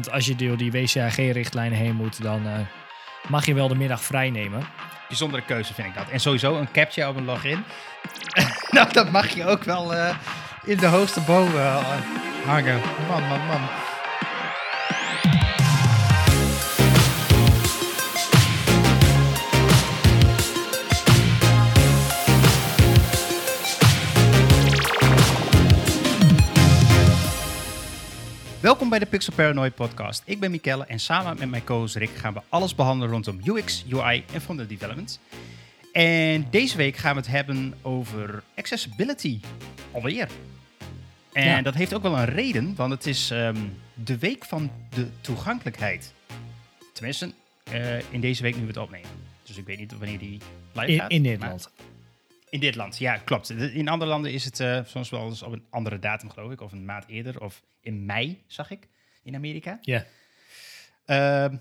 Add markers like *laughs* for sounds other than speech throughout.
Want als je door die WCAG-richtlijnen heen moet, dan eh, mag je wel de middag vrij nemen. Bijzondere keuze vind ik dat. En sowieso een captcha op een login. *laughs* nou, dat mag je ook wel eh, in de hoogste boven eh, hangen. Man, man, man. Welkom bij de Pixel Paranoid podcast. Ik ben Mikelle en samen met mijn co-host Rick gaan we alles behandelen rondom UX, UI en frontend development. En deze week gaan we het hebben over accessibility. Alweer. En Ja. dat heeft ook wel een reden, want het is ehm, de week van de toegankelijkheid. Tenminste, eh, in deze week nu we het opnemen. Dus ik weet niet wanneer die live In, gaat. in Nederland. In dit land, ja, klopt. In andere landen is het eh, soms wel eens op een andere datum, geloof ik. Of een maand eerder. Of in mei, zag ik, in Amerika. Ja. Ehm,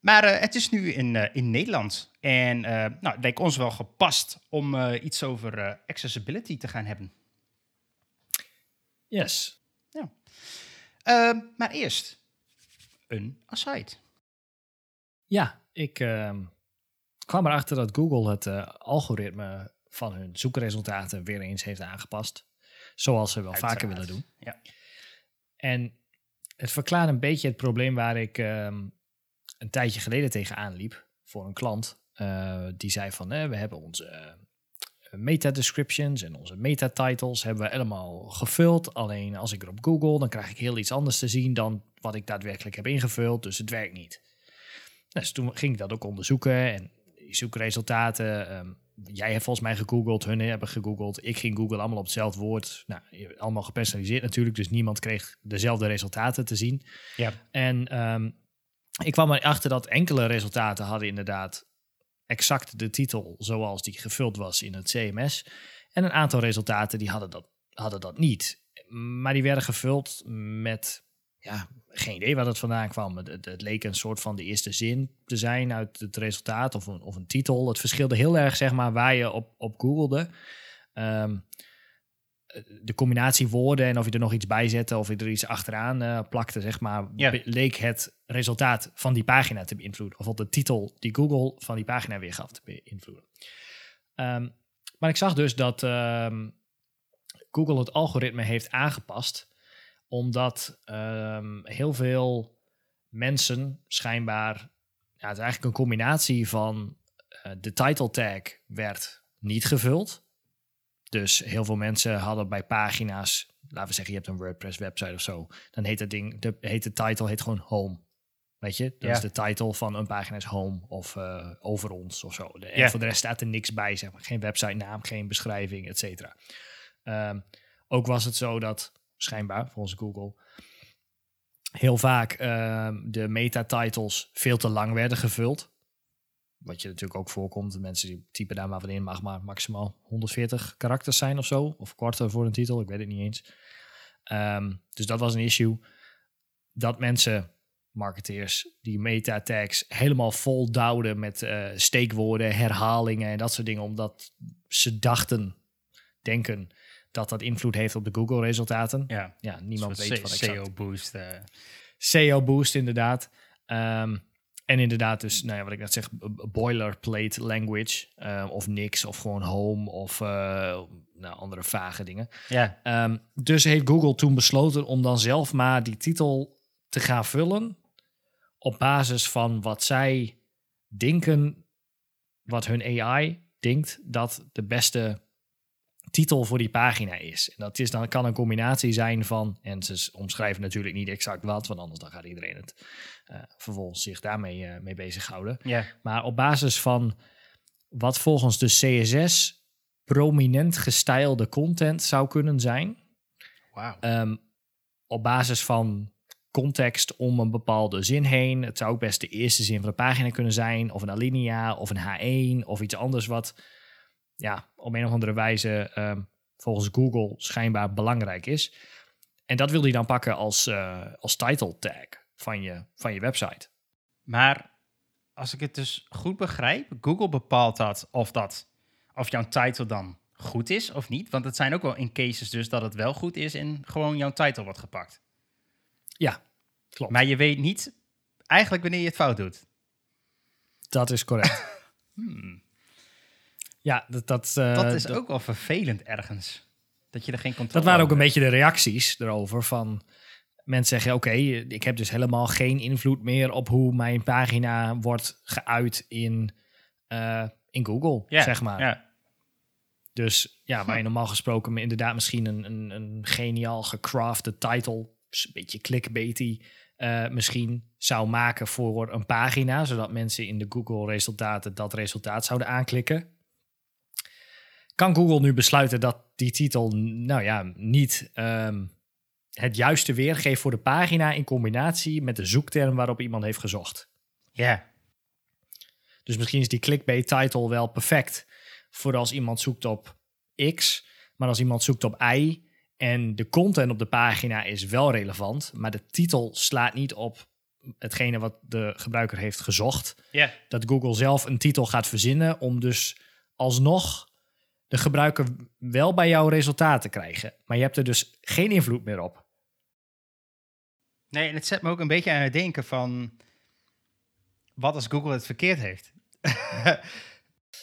maar eh, het is nu in, eh, in Nederland. En nou, het leek ons wel gepast om iets over accessibility te gaan hebben. Yes. Ehm, maar eerst een aside. Ja, ik ehm, kwam erachter dat Google het algoritme van hun zoekresultaten weer eens heeft aangepast. Zoals ze wel vaker willen doen. Ja. En het verklaart een beetje het probleem waar ik ehm, een tijdje geleden tegenaan liep voor een klant. Eh, die zei van, eh, we hebben onze eh, meta-descriptions en onze meta-titles hebben we helemaal gevuld. Alleen als ik erop google, dan krijg ik heel iets anders te zien dan wat ik daadwerkelijk heb ingevuld. Dus het werkt niet. Dus toen ging ik dat ook onderzoeken en die zoekresultaten. ehm, jij hebt volgens mij gegoogeld, hun hebben gegoogeld. Ik ging googlen allemaal op hetzelfde woord. Nou, allemaal gepersonaliseerd natuurlijk, dus niemand kreeg dezelfde resultaten te zien. Ja. En ehm, ik kwam erachter dat enkele resultaten hadden inderdaad exact de titel zoals die gevuld was in het CMS. En een aantal resultaten die hadden dat, hadden dat niet. Maar die werden gevuld met, ja, geen idee waar dat vandaan kwam. Het, het, leek een soort van de eerste zin te zijn uit het resultaat of een, of een titel. Het verschilde heel erg, zeg maar, waar je op, op googelde. Ehm, de combinatie woorden en of je er nog iets bij zette of je er iets achteraan eh, plakte, zeg maar, Ja. leek het resultaat van die pagina te beïnvloeden. Of op de titel die Google van die pagina weer gaf te beïnvloeden. Ehm, maar ik zag dus dat ehm, Google het algoritme heeft aangepast, omdat ehm, heel veel mensen schijnbaar, ja, het is eigenlijk een combinatie van eh, de title tag werd niet gevuld. Dus heel veel mensen hadden bij pagina's, laten we zeggen, je hebt een WordPress website of zo, dan heet het ding, de, heet de title heet gewoon home. Weet je, dat Ja. is de title van een pagina is home of eh, over ons of zo. De- En voor de rest staat er niks bij, zeg maar. Geen website naam, geen beschrijving, et cetera. Ehm, ook was het zo dat, schijnbaar, volgens Google, heel vaak ehm, de meta-titles veel te lang werden gevuld. Wat je natuurlijk ook voorkomt. Mensen die typen daar maar wat in, mag maar maximaal 140 karakters zijn of zo. Of korter voor een titel, ik weet het niet eens. Ehm, dus dat was een issue. Dat mensen, marketeers, die meta-tags helemaal vol duwden met eh, steekwoorden, herhalingen en dat soort dingen. Omdat ze dachten, denken dat dat invloed heeft op de Google-resultaten. Ja, Ja, niemand weet wat C- exact. SEO boost. eh. SEO boost inderdaad. Ehm, en inderdaad dus, nou ja, wat ik net zeg, boilerplate language. eh, of niks, of gewoon home, of eh, nou, andere vage dingen. ja, Ehm, dus heeft Google toen besloten om dan zelf maar die titel te gaan vullen. Op basis van wat zij denken, wat hun AI denkt dat de beste titel voor die pagina is. En dat is dan, kan een combinatie zijn van, en ze omschrijven natuurlijk niet exact wat, want anders dan gaat iedereen het eh, vervolgens zich daarmee eh, mee bezighouden. ja. Maar op basis van wat volgens de CSS prominent gestylede content zou kunnen zijn. Wauw. ehm, op basis van context om een bepaalde zin heen. Het zou ook best de eerste zin van de pagina kunnen zijn. Of een alinea, of een H1, of iets anders wat ja, op een of andere wijze ehm, volgens Google schijnbaar belangrijk is. En dat wil hij dan pakken als, eh, als title tag van je, van je website. Maar als ik het dus goed begrijp, Google bepaalt dat of, dat of jouw title dan goed is of niet. Want het zijn ook wel in cases dus dat het wel goed is en gewoon jouw title wordt gepakt. Ja, Klopt. Maar je weet niet eigenlijk wanneer je het fout doet. Dat is correct. *laughs* Ja, dat, dat, eh, Dat is dat- ook wel vervelend ergens. Dat je er geen controle Dat waren ook een beetje de reacties erover van mensen zeggen: Oké, ik heb dus helemaal geen invloed meer op hoe mijn pagina wordt geuit in, eh, in Google, zeg maar. Dus ja, waar je normaal gesproken inderdaad misschien een, een, een geniaal gecrafted title, een beetje clickbaity, eh, misschien zou maken voor een pagina, zodat mensen in de Google-resultaten dat resultaat zouden aanklikken. Kan Google nu besluiten dat die titel, nou ja, niet ehm, het juiste weergeeft voor de pagina in combinatie met de zoekterm waarop iemand heeft gezocht? ja. Dus misschien is die clickbait title wel perfect voor als iemand zoekt op X, maar als iemand zoekt op Y en de content op de pagina is wel relevant, maar de titel slaat niet op hetgene wat de gebruiker heeft gezocht, Ja. dat Google zelf een titel gaat verzinnen om dus alsnog de gebruiker wel bij jouw resultaat te krijgen. Maar je hebt er dus geen invloed meer op. Nee, en het zet me ook een beetje aan het denken van... Wat als Google het verkeerd heeft? *laughs*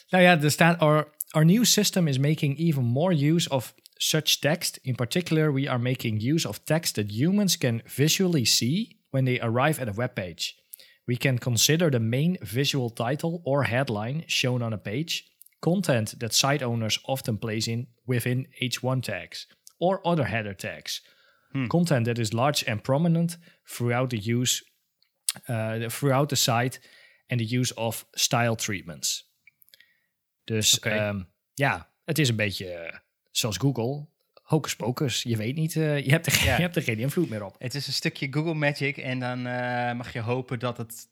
Nou ja, er staat: our, our new system is making even more use of such text. In particular, we are making use of text that humans can visually see when they arrive at a web page. We can consider the main visual title or headline shown on a page, content that site owners often place in within H1 tags or other header tags, content that is large and prominent throughout the use uh, throughout the site and the use of style treatments. Dus ehm, ja, het is een beetje eh, zoals Google. Hocus pocus. Je weet niet, eh, je, hebt er, Ja. je hebt er geen invloed meer op. Het is een stukje Google Magic en dan eh, mag je hopen dat het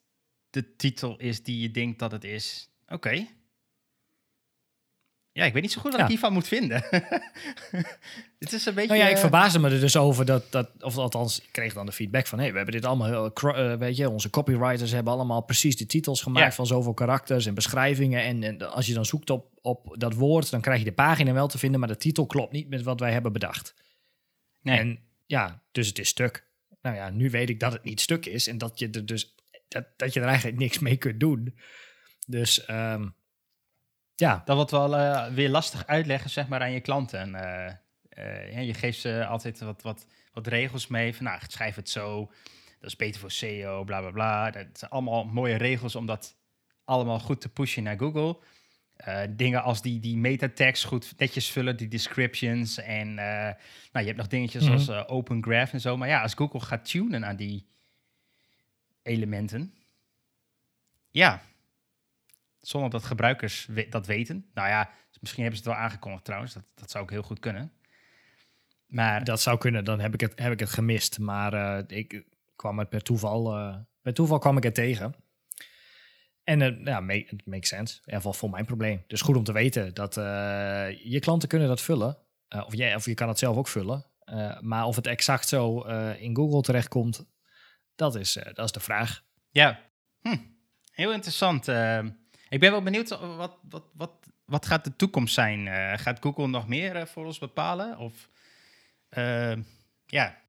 de titel is die je denkt dat het is. Oké. Ja, ik weet niet zo goed wat Ja. ik hiervan moet vinden. *laughs* het is een beetje... Nou ja, ik verbaasde me er dus over dat, dat of althans, ik kreeg dan de feedback van, hé, hey, we hebben dit allemaal, heel, eh, weet je, onze copywriters hebben allemaal precies de titels gemaakt Ja. van zoveel karakters en beschrijvingen. En, en als je dan zoekt op, op dat woord, dan krijg je de pagina wel te vinden, maar de titel klopt niet met wat wij hebben bedacht. Nee. En ja, dus het is stuk. Nou ja, nu weet ik dat het niet stuk is en dat je er dus dat, dat je er eigenlijk niks mee kunt doen. Dus ehm, ja, Dat wordt wel eh, weer lastig uitleggen zeg maar, aan je klanten. Eh, eh, ja, je geeft ze altijd wat, wat, wat regels mee. Van, nou, schrijf het zo. Dat is beter voor SEO, bla bla bla. Dat zijn allemaal mooie regels om dat allemaal goed te pushen naar Google. Eh, dingen als die, die meta tags goed netjes vullen, die descriptions. En eh, nou, je hebt nog dingetjes Mhm. als eh, Open Graph en zo. Maar ja, als Google gaat tunen aan die elementen. Ja, zonder dat gebruikers we- dat weten. Nou ja, misschien hebben ze het wel aangekondigd trouwens. Dat, dat zou ook heel goed kunnen. Maar dat zou kunnen. Dan heb ik het, heb ik het gemist. Maar eh, ik kwam het per toeval, eh per toeval kwam ik het tegen. En eh, ja, ma- het makes sense. In ieder geval voor mijn probleem. Dus goed om te weten dat je klanten kunnen dat vullen. Of, jij, of je kan het zelf ook vullen. Maar of het exact zo in Google terechtkomt, dat is, dat is de vraag. ja, hm, heel interessant. Ik ben wel benieuwd, eh, wat, wat, wat, wat gaat de toekomst zijn? Eh, gaat Google nog meer eh, voor ons bepalen? Of ja,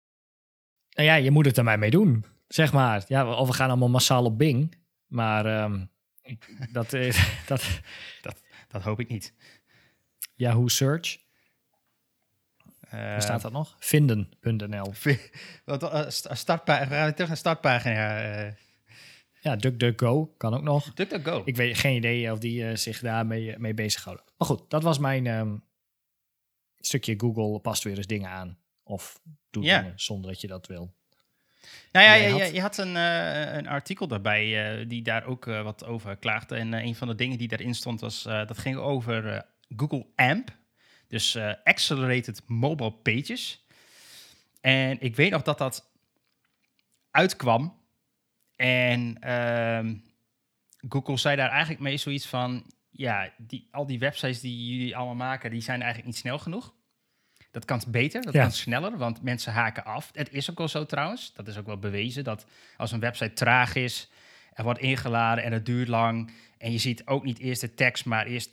Nou ja, je moet het er maar mee doen, zeg maar. Ja, of we gaan allemaal massaal op Bing. Maar ehm, *laughs* dat is *laughs* dat dat hoop ik niet. Yahoo Search. Waar staat dat nog? Vinden.nl. *laughs* startpagina, we gaan terug naar startpagina. Eh Ja, DuckDuckGo kan ook nog. DuckDuckGo. Ik weet geen idee of die eh, zich daarmee mee bezighouden. Maar goed, dat was mijn ehm, stukje Google past weer eens dingen aan. Of doet Ja. dingen zonder dat je dat wil. Nou ja, je, had- je, je had een, eh, een artikel daarbij eh, die daar ook eh, wat over klaagde. En eh, een van de dingen die daarin stond was, eh, dat ging over eh, Google AMP. Dus eh, Accelerated Mobile Pages. En ik weet nog dat dat uitkwam. En ehm, Google zei daar eigenlijk mee zoiets van... Ja, die, al die websites die jullie allemaal maken, die zijn eigenlijk niet snel genoeg. Dat kan beter, dat Ja. kan sneller, want mensen haken af. Het is ook wel zo trouwens. Dat is ook wel bewezen dat als een website traag is, er wordt ingeladen en het duurt lang. En je ziet ook niet eerst de tekst, maar eerst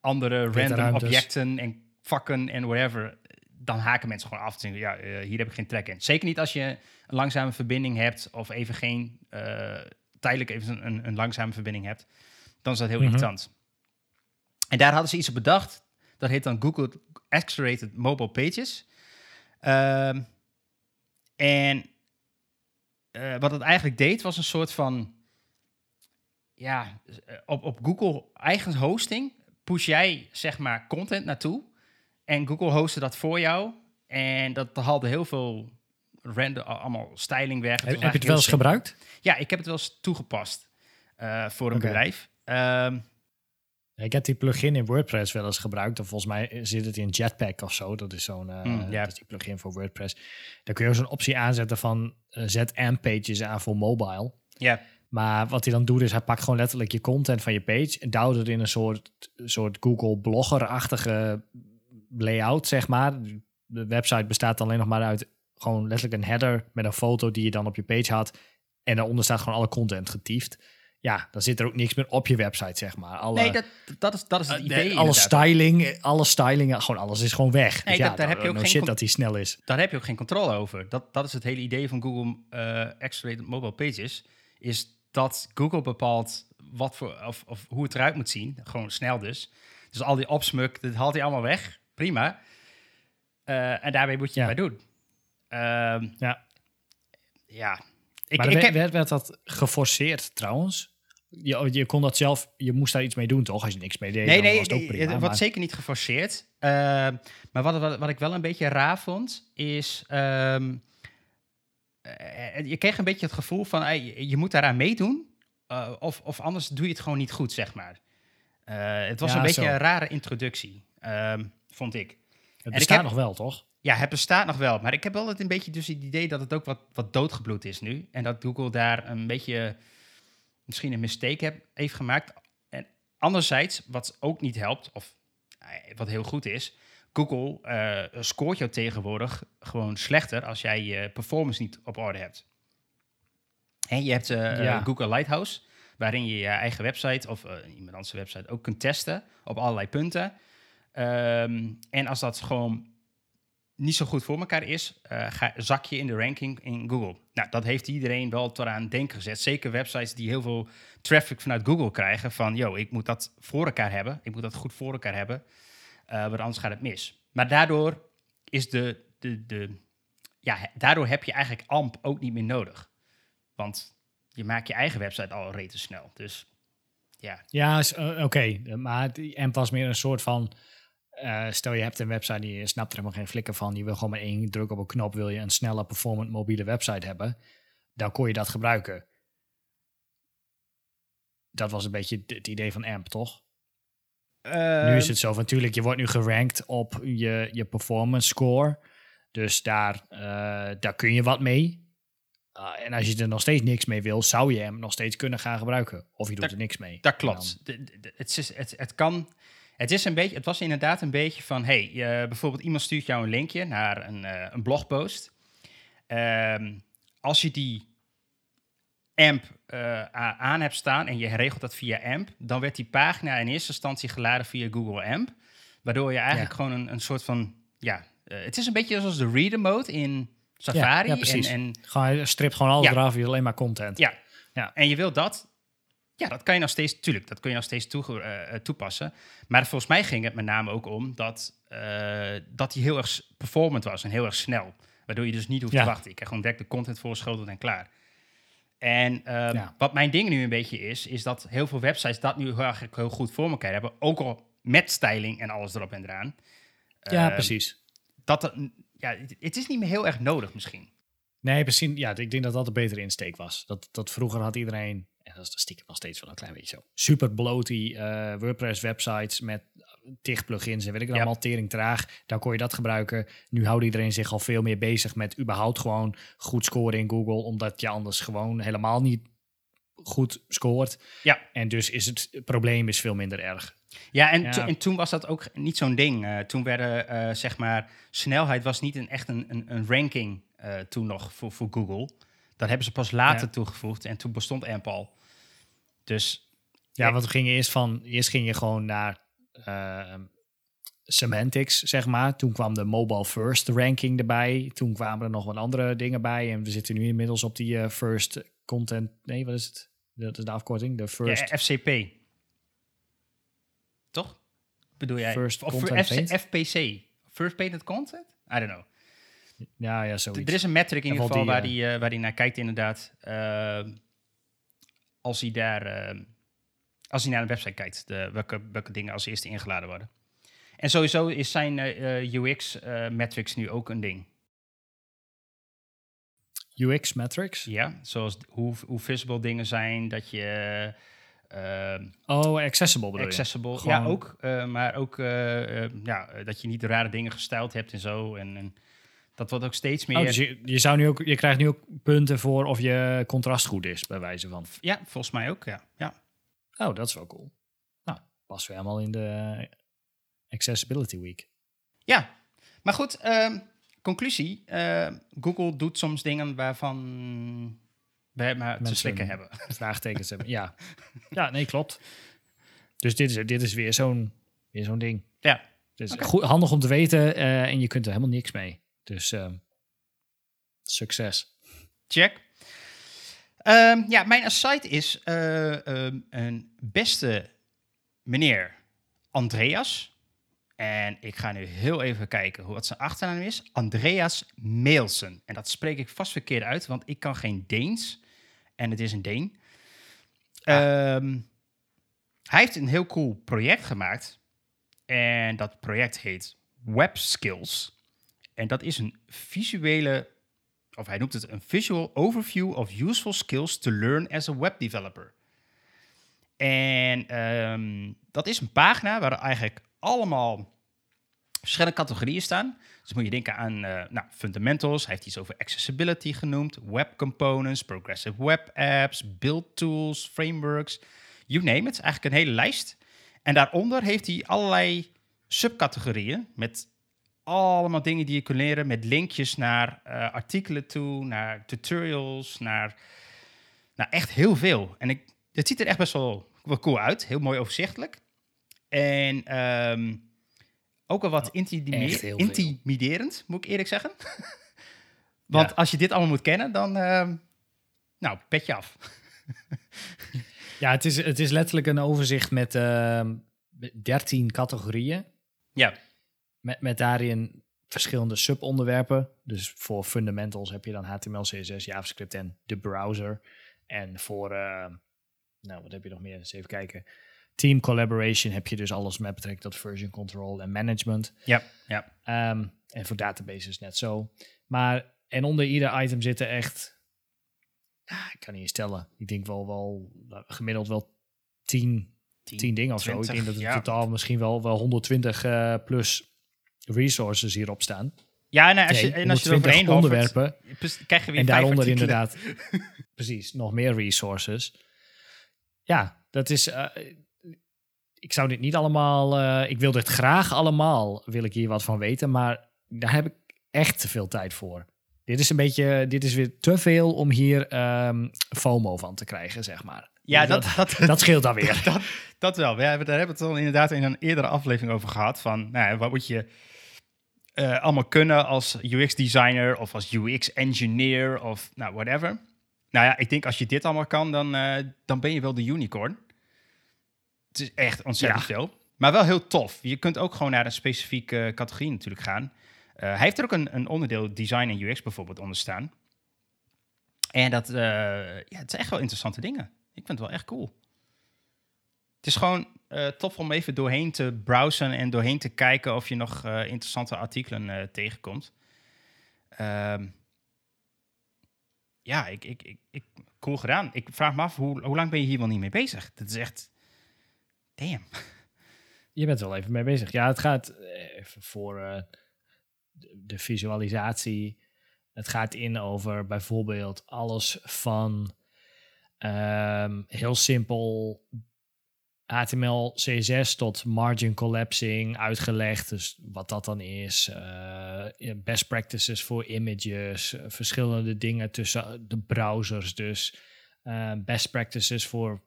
andere random ruimtes. objecten en vakken en whatever. Dan haken mensen gewoon af en zeggen, ja, eh, hier heb ik geen trek in. Zeker niet als je een langzame verbinding hebt of even geen, uh, tijdelijk even een, een, langzame verbinding hebt. Dan is dat heel mm irritant. En daar hadden ze iets op bedacht. Dat heet dan Google Accelerated Mobile Pages. Ehm, en uh, wat het eigenlijk deed, was een soort van... Ja, op, op Google eigen hosting push jij zeg maar content naartoe. En Google hostte dat voor jou. En dat haalde heel veel random, allemaal styling weg. Heb, je het wel eens gebruikt? Ja, ik heb het wel eens toegepast uh, voor een bedrijf. Um, ik heb die plugin in WordPress wel eens gebruikt. Of volgens mij zit het in Jetpack of zo. Dat is zo'n uh, ja. die plugin voor WordPress. Daar kun je ook zo'n optie aanzetten van uh, zet AMP-pages aan voor mobile. Ja. Maar wat hij dan doet is hij pakt gewoon letterlijk je content van je page en duwt het in een soort, soort Google Blogger-achtige layout, zeg maar. De website bestaat alleen nog maar uit gewoon letterlijk een header met een foto die je dan op je page had. En daaronder staat gewoon alle content getiefd ja, dan zit er ook niks meer op je website, zeg maar. Alle, nee, dat, dat, is, dat is het uh, idee. alle styling, alle styling, gewoon alles is gewoon weg. Nee, dus ja, daar heb je ook no geen shit dat hij snel is. Daar heb je ook geen controle over. Dat, dat is het hele idee van Google uh, Accelerated Mobile Pages. Is dat Google bepaalt wat voor, of, of hoe het eruit moet zien. Gewoon snel dus. Dus al die opsmuk, dat haalt hij allemaal weg. Prima. Uh, en daarmee moet je ja. het bij doen. Uh, ja. Ja. Ik, maar ik werd, heb... werd dat geforceerd trouwens? je, je kon dat zelf, je moest daar iets mee doen, toch? Als je niks mee deed. Nee, nee, was het ook prima, wordt zeker niet geforceerd. Uh, maar wat, wat, wat, ik wel een beetje raar vond, is. Um, je kreeg een beetje het gevoel van hey, je moet daaraan meedoen. Uh, of, of anders doe je het gewoon niet goed, zeg maar. Uh, het was ja, een beetje zo. een rare introductie, ehm, vond ik. Het bestaat heb, nog wel, toch? Ja, het bestaat nog wel. Maar ik heb het een beetje dus het idee dat het ook wat, wat doodgebloed is nu. En dat Google daar een beetje misschien een mistake heb, heeft gemaakt. En anderzijds, wat ook niet helpt, of eh, wat heel goed is, Google uh, scoort jou tegenwoordig gewoon slechter als jij je performance niet op orde hebt. En je hebt uh, Google Lighthouse, waarin je je eigen website of iemand anders website ook kunt testen op allerlei punten. Um, en als dat gewoon niet zo goed voor elkaar is, uh, ga, zak je in de ranking in Google. Nou, dat heeft iedereen wel tot aan denken gezet. Zeker websites die heel veel traffic vanuit Google krijgen. Van, yo, ik moet dat voor elkaar hebben. Ik moet dat goed voor elkaar hebben. Uh, want anders gaat het mis. Maar daardoor is de, de, de... Ja, daardoor heb je eigenlijk AMP ook niet meer nodig. Want je maakt je eigen website al rete snel. Dus ja. Ja, uh, oké. Maar AMP was meer een soort van uh, stel je hebt een website die je snapt er helemaal geen flikker van. Je wil gewoon met één druk op een knop wil je een snelle performant mobiele website hebben. Dan kon je dat gebruiken. Dat was een beetje het idee van AMP, toch? Uh, nu is het zo, natuurlijk, je wordt nu gerankt op je, je performance score. Dus daar, uh, daar kun je wat mee. Uh, en als je er nog steeds niks mee wil, zou je hem nog steeds kunnen gaan gebruiken. Of je doet er niks mee. Dat klopt. Het, is, het, het kan het, is een beetje, het was inderdaad een beetje van, hey, uh, bijvoorbeeld iemand stuurt jou een linkje naar een, uh, een blogpost. Uh, als je die AMP uh, aan hebt staan en je regelt dat via AMP, dan werd die pagina in eerste instantie geladen via Google AMP. Waardoor je eigenlijk gewoon een, een soort van, ja, het is een beetje zoals de reader mode in Safari. Ja, precies. En, en, gewoon, stript gewoon alles ja. eraf, je alleen maar content. Ja. ja, en je wilt dat ja, dat kan je nog steeds, tuurlijk, dat kun je nog steeds toe, uh, toepassen. Maar volgens mij ging het met name ook om dat, uh, dat hij heel erg performant was en heel erg snel. Waardoor je dus niet hoeft ja. te wachten. Ik krijg gewoon direct de content voorgeschoteld en klaar. En ja. wat mijn ding nu een beetje is, is dat heel veel websites dat nu heel, heel goed voor elkaar hebben. Ook al met styling en alles erop en eraan. Ja, ehm, precies. Dat, ja, het is niet meer heel erg nodig misschien. Nee, precies. Ja, ik denk dat dat een betere insteek was. Dat, dat vroeger had iedereen en dat is stiekem nog steeds wel een klein beetje zo. Super bloaty uh, WordPress websites met tig plugins en weet ik dan allemaal, tering traag. Dan kon je dat gebruiken. Nu houdt iedereen zich al veel meer bezig met überhaupt gewoon goed scoren in Google, omdat je anders gewoon helemaal niet goed scoort. Ja. En dus is het, probleem is veel minder erg. Ja, en, ja. en toen was dat ook niet zo'n ding. Uh, toen werden, uh, zeg maar, snelheid was niet een, echt een, een, een ranking toen nog voor, voor Google. Dat hebben ze pas later toegevoegd en toen bestond AMP al. Dus... Ja, want we gingen eerst van... Eerst ging je gewoon naar... Uh, semantics, zeg maar. Toen kwam de mobile first ranking erbij. Toen kwamen er nog wat andere dingen bij. En we zitten nu inmiddels op die eh, first content... Nee, wat is het? Dat is de afkorting. De first... Ja, FCP. Toch? Bedoel jij? First of? FPC. First Painted Content? I don't know. Ja, ja, zoiets. Er is een metric in ieder geval die, waar hij waar die naar kijkt inderdaad. Ehm, als hij daar... als hij naar een website kijkt. De, welke, welke dingen als eerste ingeladen worden. En sowieso is zijn UX-metrics nu ook een ding. UX metrics. Ja, zoals hoe, hoe visible dingen zijn, dat je... Oh, accessible bedoel je? accessible. Gewoon- Ja, ook. eh, maar ook eh, eh, ja, eh, dat je niet rare dingen gestyled hebt en zo. En, en dat wordt ook steeds meer. Oh, dus je, je, zou nu ook, je krijgt nu ook punten voor of je contrast goed is, bij wijze van. Ja, volgens mij ook. Ja. ja. Oh, dat is wel cool. Nou, passen we helemaal in de Accessibility Week. ja. Maar goed, ehm, conclusie. eh, Google doet soms dingen waarvan wij maar te slikken hebben. *laughs* Vraagtekens hebben. Ja. ja, nee, klopt. Dus dit is, dit is weer zo'n weer zo'n ding. Ja. Dus goed, handig om te weten eh, en je kunt er helemaal niks mee. Dus ehm, succes. Check. Ehm, ja, mijn aside is eh, ehm, een beste meneer Andreas. En ik ga nu heel even kijken hoe wat zijn achternaam is. Andreas Meelsen. En dat spreek ik vast verkeerd uit, want ik kan geen Deens. En het is een Deen. Ehm, hij heeft een heel cool project gemaakt. En dat project heet Web Skills. En dat is een visuele of hij noemt het een visual overview of useful skills to learn as a web developer. En ehm, dat is een pagina waar eigenlijk allemaal verschillende categorieën staan. Dus moet je denken aan eh, nou, fundamentals. Hij heeft iets over accessibility genoemd, web components, progressive web apps, build tools, frameworks. You name it. Eigenlijk een hele lijst. En daaronder heeft hij allerlei subcategorieën met allemaal dingen die je kunt leren met linkjes naar eh, artikelen toe, naar tutorials, naar, naar echt heel veel. En ik, het ziet er echt best wel, wel cool uit, heel mooi overzichtelijk. En ehm, ook wel wat intimiderend, moet ik eerlijk zeggen. *laughs* Want Ja. als je dit allemaal moet kennen, dan, ehm, nou, pet je af. Ja, het is, het is letterlijk een overzicht met ehm 13 categorieën. Ja, Met, met daarin verschillende subonderwerpen. Dus voor fundamentals heb je dan HTML, CSS, JavaScript en de browser. En voor, eh, nou wat heb je nog meer? Eens even kijken. Team collaboration heb je dus alles met betrekking tot version control en management. ja, ja. Ehm, en voor databases net zo. Maar, en onder ieder item zitten echt, ja, ik kan niet eens stellen. Ik denk wel, wel nou, gemiddeld wel 10, 10 dingen of zo. Ik 20, denk dat het ja. totaal misschien wel, wel 120 eh, plus resources hierop staan. Ja, nou, als je, Nee, en als je 120 er overheen onderwerpen. pres- krijg je weer En daaronder inderdaad, *laughs* precies, nog meer resources. Ja, dat is. eh, ik zou dit niet allemaal. eh, ik wil dit graag allemaal, wil ik hier wat van weten, maar daar heb ik echt te veel tijd voor. Dit is een beetje, dit is weer te veel om hier ehm, FOMO van te krijgen, zeg maar. Ja, dat, dat, dat *laughs* scheelt dan weer. *laughs* dat, dat wel. We hebben, daar hebben we het al inderdaad in een eerdere aflevering over gehad. Van, nou ja, wat moet je eh, allemaal kunnen als UX-designer of als UX-engineer of nou, whatever. Nou ja, ik denk als je dit allemaal kan, dan, eh, dan ben je wel de unicorn. Het is echt ontzettend Ja. veel. Maar wel heel tof. Je kunt ook gewoon naar een specifieke categorie natuurlijk gaan. Eh, hij heeft er ook een, een onderdeel design en UX bijvoorbeeld onder staan. En dat, eh, ja, het zijn echt wel interessante dingen. Ik vind het wel echt cool. Het is gewoon eh, tof om even doorheen te browsen en doorheen te kijken of je nog eh, interessante artikelen eh, tegenkomt. Ehm, ja, ik, ik, ik, ik, cool gedaan. Ik vraag me af, hoe, hoe lang ben je hier wel niet mee bezig? Dat is echt... Damn. *laughs* Je bent er wel even mee bezig. Ja, het gaat even voor de, de visualisatie. Het gaat in over bijvoorbeeld alles van ehm, heel simpel HTML, CSS tot margin collapsing uitgelegd. Dus wat dat dan is. eh, best practices voor images. eh, verschillende dingen tussen de browsers. Dus eh, best practices voor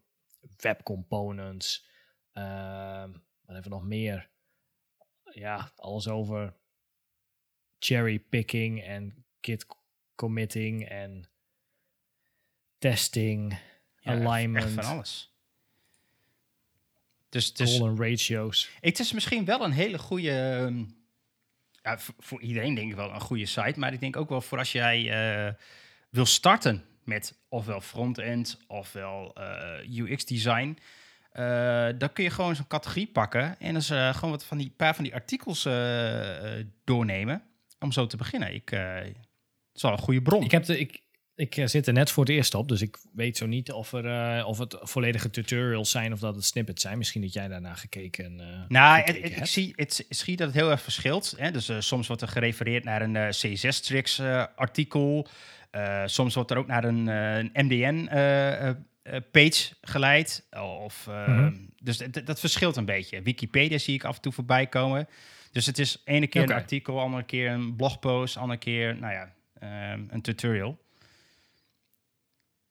web components. Ehm, wat hebben we nog meer? ja, alles over cherry picking en git committing en testing, Ja, echt- alignment, Echt van alles. Dus, dus ratios. het is misschien wel een hele goede... ehm, Ja, voor, iedereen denk ik wel een goede site. Maar ik denk ook wel voor als jij eh, wil starten met ofwel front-end ofwel eh, UX-design... eh, dan kun je gewoon zo'n categorie pakken en dus eh, gewoon wat van die paar van die artikels doornemen om zo te beginnen. Ik, het is wel een goede bron. Ik, heb de, ik, ik eh, zit er net voor het eerst op, dus ik weet zo niet of, er, eh, of het volledige tutorials zijn of dat het snippets zijn. Misschien dat jij daarna gekeken, eh Nou, het, gekeken het- ik zie, het, zie dat het heel erg verschilt. Hè? Dus soms wordt er gerefereerd naar een eh, CSS-tricks-artikel. Eh, soms wordt er ook naar een, een MDN-page geleid. Of, Mhm. Dus dat- dat verschilt een beetje. Wikipedia zie ik af en toe voorbij komen. Dus het is ene keer een artikel, andere keer een blogpost, andere keer, nou ja, ehm, een tutorial.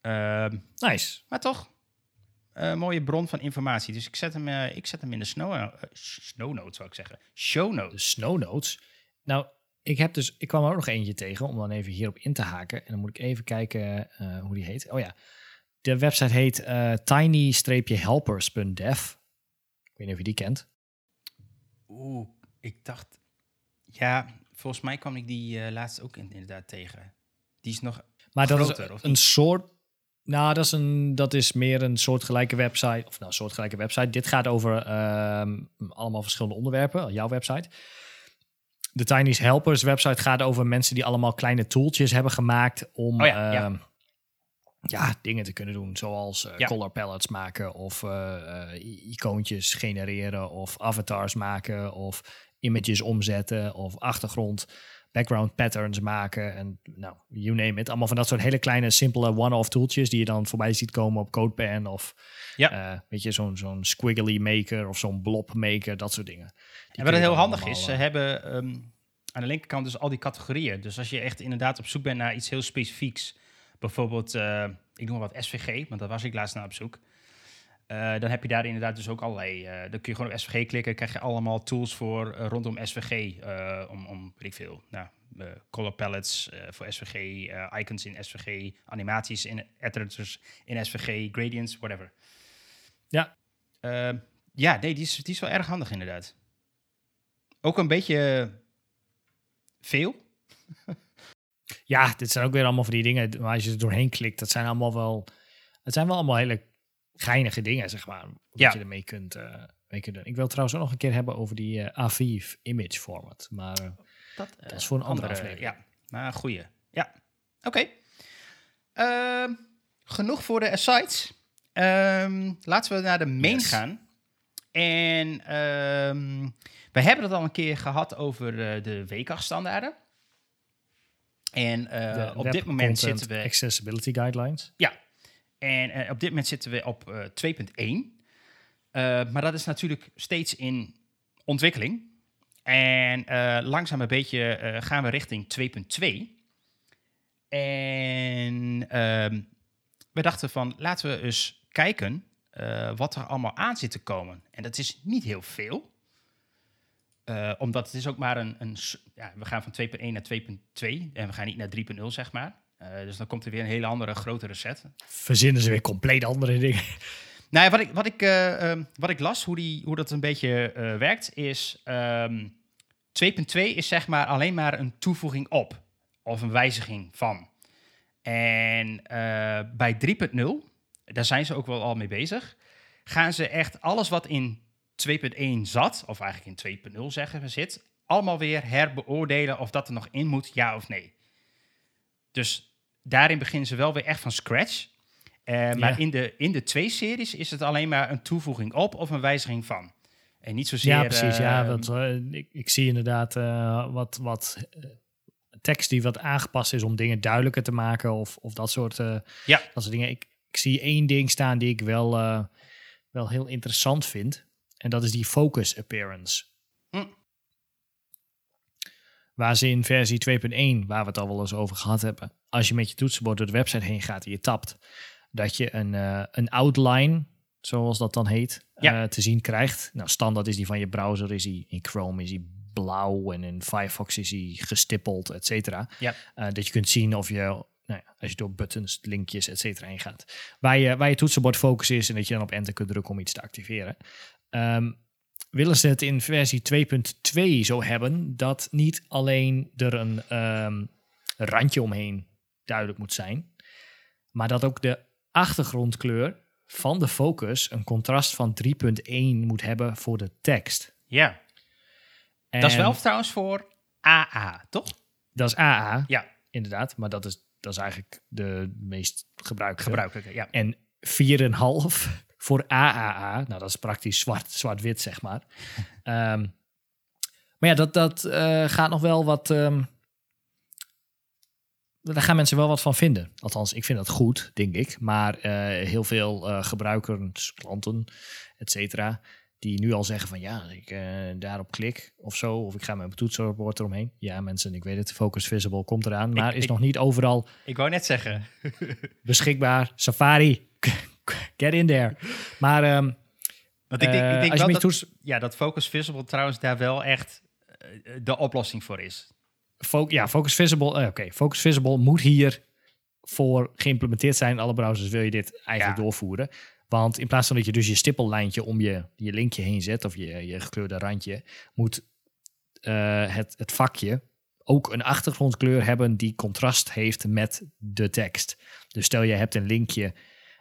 Ehm, Nice. maar toch, een mooie bron van informatie. Dus ik zet hem, eh, ik zet hem in de snow, eh, snow notes, zou ik zeggen. Show De notes. snow notes. Nou, ik heb dus, ik kwam er ook nog eentje tegen om dan even hierop in te haken. En dan moet ik even kijken eh, hoe die heet. Oh ja, de website heet eh, tiny-helpers.dev. Ik weet niet of je die kent. Oeh, ik dacht... Ja, volgens mij kwam ik die eh, laatst ook in- inderdaad tegen. Die is nog... Maar dat Groter, is of een soort. Nou, dat is, een, dat is meer een soortgelijke website. Of nou, soortgelijke website. Dit gaat over ehm, allemaal verschillende onderwerpen. Jouw website. De Tiny's Helpers website gaat over mensen die allemaal kleine tooltjes hebben gemaakt om Oh ja, ja. ehm, ja, dingen te kunnen doen. Zoals eh, Ja. color palettes maken of eh, eh, icoontjes genereren of avatars maken of images omzetten of achtergrond background patterns maken en nou, you name it. Allemaal van dat soort hele kleine, simpele one-off tooltjes die je dan voorbij ziet komen op CodePen of Ja. eh, weet je, zo'n zo'n squiggly maker of zo'n blob maker, dat soort dingen. Die En wat heel handig is, ze eh, hebben ehm, aan de linkerkant dus al die categorieën. Dus als je echt inderdaad op zoek bent naar iets heel specifieks, bijvoorbeeld, eh, ik noem maar wat SVG, want daar was ik laatst naar op zoek. Eh, dan heb je daar inderdaad dus ook allerlei. eh, dan kun je gewoon op SVG klikken, krijg je allemaal tools voor eh, rondom SVG. om, om, weet ik veel, nou, color palettes voor SVG, icons in SVG, animaties in editors in SVG, gradients, whatever. Ja. Eh, ja, nee, die is, die is wel erg handig inderdaad. Ook een beetje veel. Ja, dit zijn ook weer allemaal van die dingen, maar als je er doorheen klikt, dat zijn allemaal wel, het zijn wel allemaal hele geinige dingen, zeg maar, wat Ja. je ermee kunt, eh, mee kunt doen. Ik wil het trouwens ook nog een keer hebben over die eh AVIF image format, maar eh, Dat, dat is voor een andere, aflevering. Ja, maar een goeie. Ja, oké. Ehm, genoeg voor de asides. Ehm, laten we naar de main Yes. gaan. En ehm, we hebben het al een keer gehad over eh, de WCAG-standaarden. En eh, De op dit moment zitten we... Accessibility Guidelines. Ja, en eh, op dit moment zitten we op eh 2.1. Eh, maar dat is natuurlijk steeds in ontwikkeling. En eh, langzaam een beetje eh, gaan we richting 2.2. En ehm, we dachten van, laten we eens kijken eh, wat er allemaal aan zit te komen. En dat is niet heel veel. Eh, omdat het is ook maar een... een ja, we gaan van 2.1 naar 2.2 en we gaan niet naar 3.0, zeg maar. Eh, dus dan komt er weer een hele andere, grotere set. Verzinnen ze weer compleet andere dingen. Nou ja, wat ik, wat ik, eh, ehm, wat ik las, hoe, die, hoe dat een beetje eh, werkt, is ehm 2.2 is zeg maar alleen maar een toevoeging op. Of een wijziging van. En bij 3.0, daar zijn ze ook wel al mee bezig, gaan ze echt alles wat in 2.1 zat, of eigenlijk in 2.0 zeggen we zit, allemaal weer herbeoordelen of dat er nog in moet, ja of nee. Dus daarin beginnen ze wel weer echt van scratch. Eh, maar Ja. in, de, in de twee series is het alleen maar een toevoeging op of een wijziging van. En niet zozeer... Ja, precies. ja, eh, want, eh, ik, ik zie inderdaad eh, wat, wat tekst die wat aangepast is om dingen duidelijker te maken of, of dat, soort, Ja. dat soort dingen. Ik, ik zie één ding staan die ik wel, wel heel interessant vind. En dat is die focus appearance. Hm. Waar ze in versie 2.1, waar we het al wel eens over gehad hebben, als je met je toetsenbord door de website heen gaat en je tapt, dat je een, eh, een outline, zoals dat dan heet, Ja. eh, te zien krijgt. Nou, standaard is die van je browser, is die in Chrome, is die blauw en in Firefox is hij gestippeld, et cetera. Ja. Eh, dat je kunt zien of je, nou ja, als je door buttons, linkjes, et cetera heen gaat, waar je, waar je toetsenbord focus is en dat je dan op enter kunt drukken om iets te activeren. Ehm, willen ze het in versie 2.2 zo hebben dat niet alleen er een ehm, randje omheen duidelijk moet zijn, maar dat ook de achtergrondkleur van de focus een contrast van 3.1 moet hebben voor de tekst. Ja. En Dat is wel trouwens voor AA, toch? Dat is AA, Ja, inderdaad, maar dat is, dat is eigenlijk de meest gebruikelijke. gebruikelijke. Ja. En 4,5 voor AAA. Nou, dat is praktisch zwart, zwart-wit, zeg maar. *laughs* Ehm, maar ja, dat, dat eh, gaat nog wel wat... ehm, daar gaan mensen wel wat van vinden. Althans, ik vind dat goed, denk ik. Maar eh, heel veel eh, gebruikers, klanten, et cetera... die nu al zeggen van ja, ik daarop klik of zo... of ik ga met mijn toetsenbord eromheen. Ja, mensen, ik weet het, Focus Visible komt eraan... maar is ik- nog niet overal Ik wou net zeggen. beschikbaar. Safari, *laughs* *laughs* get in there. Maar ehm, Want ik denk, Eh, ik denk als je wel dat, toets- ja, dat Focus Visible trouwens daar wel echt eh, de oplossing voor is. fo- ja, Focus Visible, eh, oké, Focus Visible moet hier voor geïmplementeerd zijn. In alle browsers wil je dit eigenlijk Ja. doorvoeren. Want in plaats van dat je dus je stippellijntje om je, je linkje heen zet, of je, je gekleurde randje, moet eh, het, het vakje ook een achtergrondkleur hebben die contrast heeft met de tekst. Dus stel je hebt een linkje,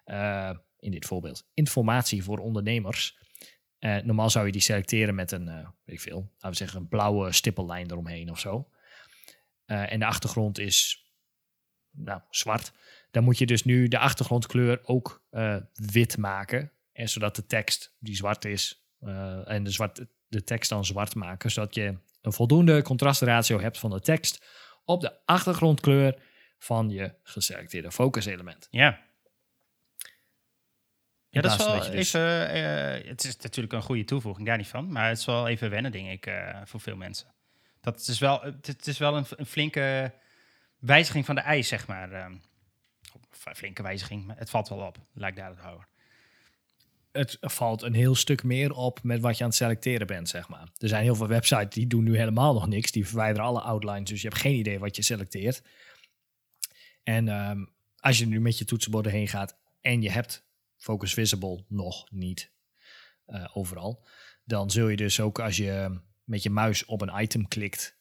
eh, in dit voorbeeld, informatie voor ondernemers. Eh, normaal zou je die selecteren met een, eh, weet ik veel, laten we zeggen, een blauwe stippellijn eromheen of zo. En de achtergrond is nou, zwart. Dan moet je dus nu de achtergrondkleur ook wit maken. En zodat de tekst die zwart is en de, zwart, de tekst dan zwart maken. Zodat je een voldoende contrastratio hebt van de tekst op de achtergrondkleur van je geselecteerde focuselement. Ja. Ja, dat is wel dus- even. eh, het is natuurlijk een goede toevoeging, daar niet van. Maar het is wel even wennen, denk ik, eh, voor veel mensen. Dat is wel, het, is wel een, een flinke wijziging van de eis, zeg maar. Of een flinke wijziging, maar het valt wel op. Lijkt daar het houden. het valt een heel stuk meer op met wat je aan het selecteren bent, zeg maar. Er zijn heel veel websites die doen nu helemaal nog niks. Die verwijderen alle outlines, dus je hebt geen idee wat je selecteert. En ehm, als je nu met je toetsenborden heen gaat en je hebt Focus Visible nog niet eh, overal, dan zul je dus ook als je met je muis op een item klikt,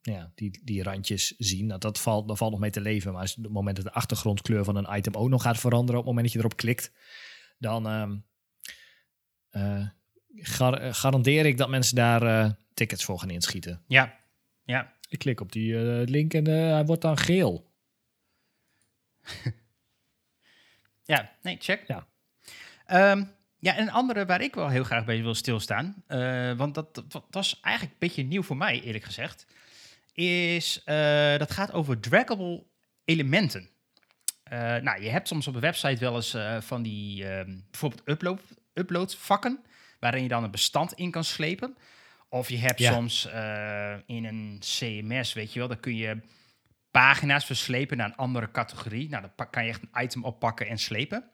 ja, die, die randjes zien. Nou, dat valt, dat valt nog mee te leven. Maar als op het moment dat de achtergrondkleur van een item ook nog gaat veranderen, op het moment dat je erop klikt, dan ehm, eh, gar- eh, garandeer ik dat mensen daar tickets voor gaan inschieten. Ja, ja. Ik klik op die link en hij wordt dan geel. *laughs* Ja, nee, check. Ja. Ehm, ja, en een andere waar ik wel heel graag bij wil stilstaan, eh, want dat, dat was eigenlijk een beetje nieuw voor mij, eerlijk gezegd, is eh, dat gaat over draggable elementen. Eh, nou, je hebt soms op een website wel eens van die ehm, bijvoorbeeld upload, upload vakken, waarin je dan een bestand in kan slepen. Of je hebt Ja. soms in een CMS, weet je wel, dan kun je pagina's verslepen naar een andere categorie. Nou, dan kan je echt een item oppakken en slepen.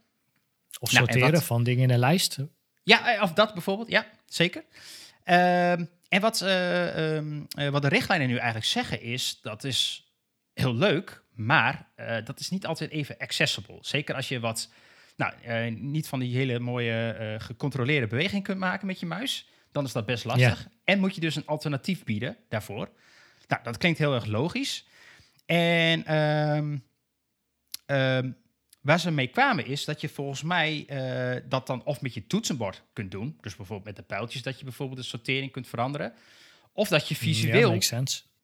Of Nou, en sorteren wat- van dingen in een lijst. Ja, eh, of dat bijvoorbeeld. Ja, zeker. Ehm, en wat, eh, ehm, eh, wat de richtlijnen nu eigenlijk zeggen is, dat is heel leuk, maar dat is niet altijd even accessible. Zeker als je wat, nou, niet van die hele mooie gecontroleerde beweging kunt maken met je muis, dan is dat best lastig. En moet je dus een alternatief bieden daarvoor. Nou, dat klinkt heel erg logisch. En ehm, ehm, Waar ze mee kwamen is dat je volgens mij eh, dat dan of met je toetsenbord kunt doen. Dus bijvoorbeeld met de pijltjes dat je bijvoorbeeld de sortering kunt veranderen. Of dat je visueel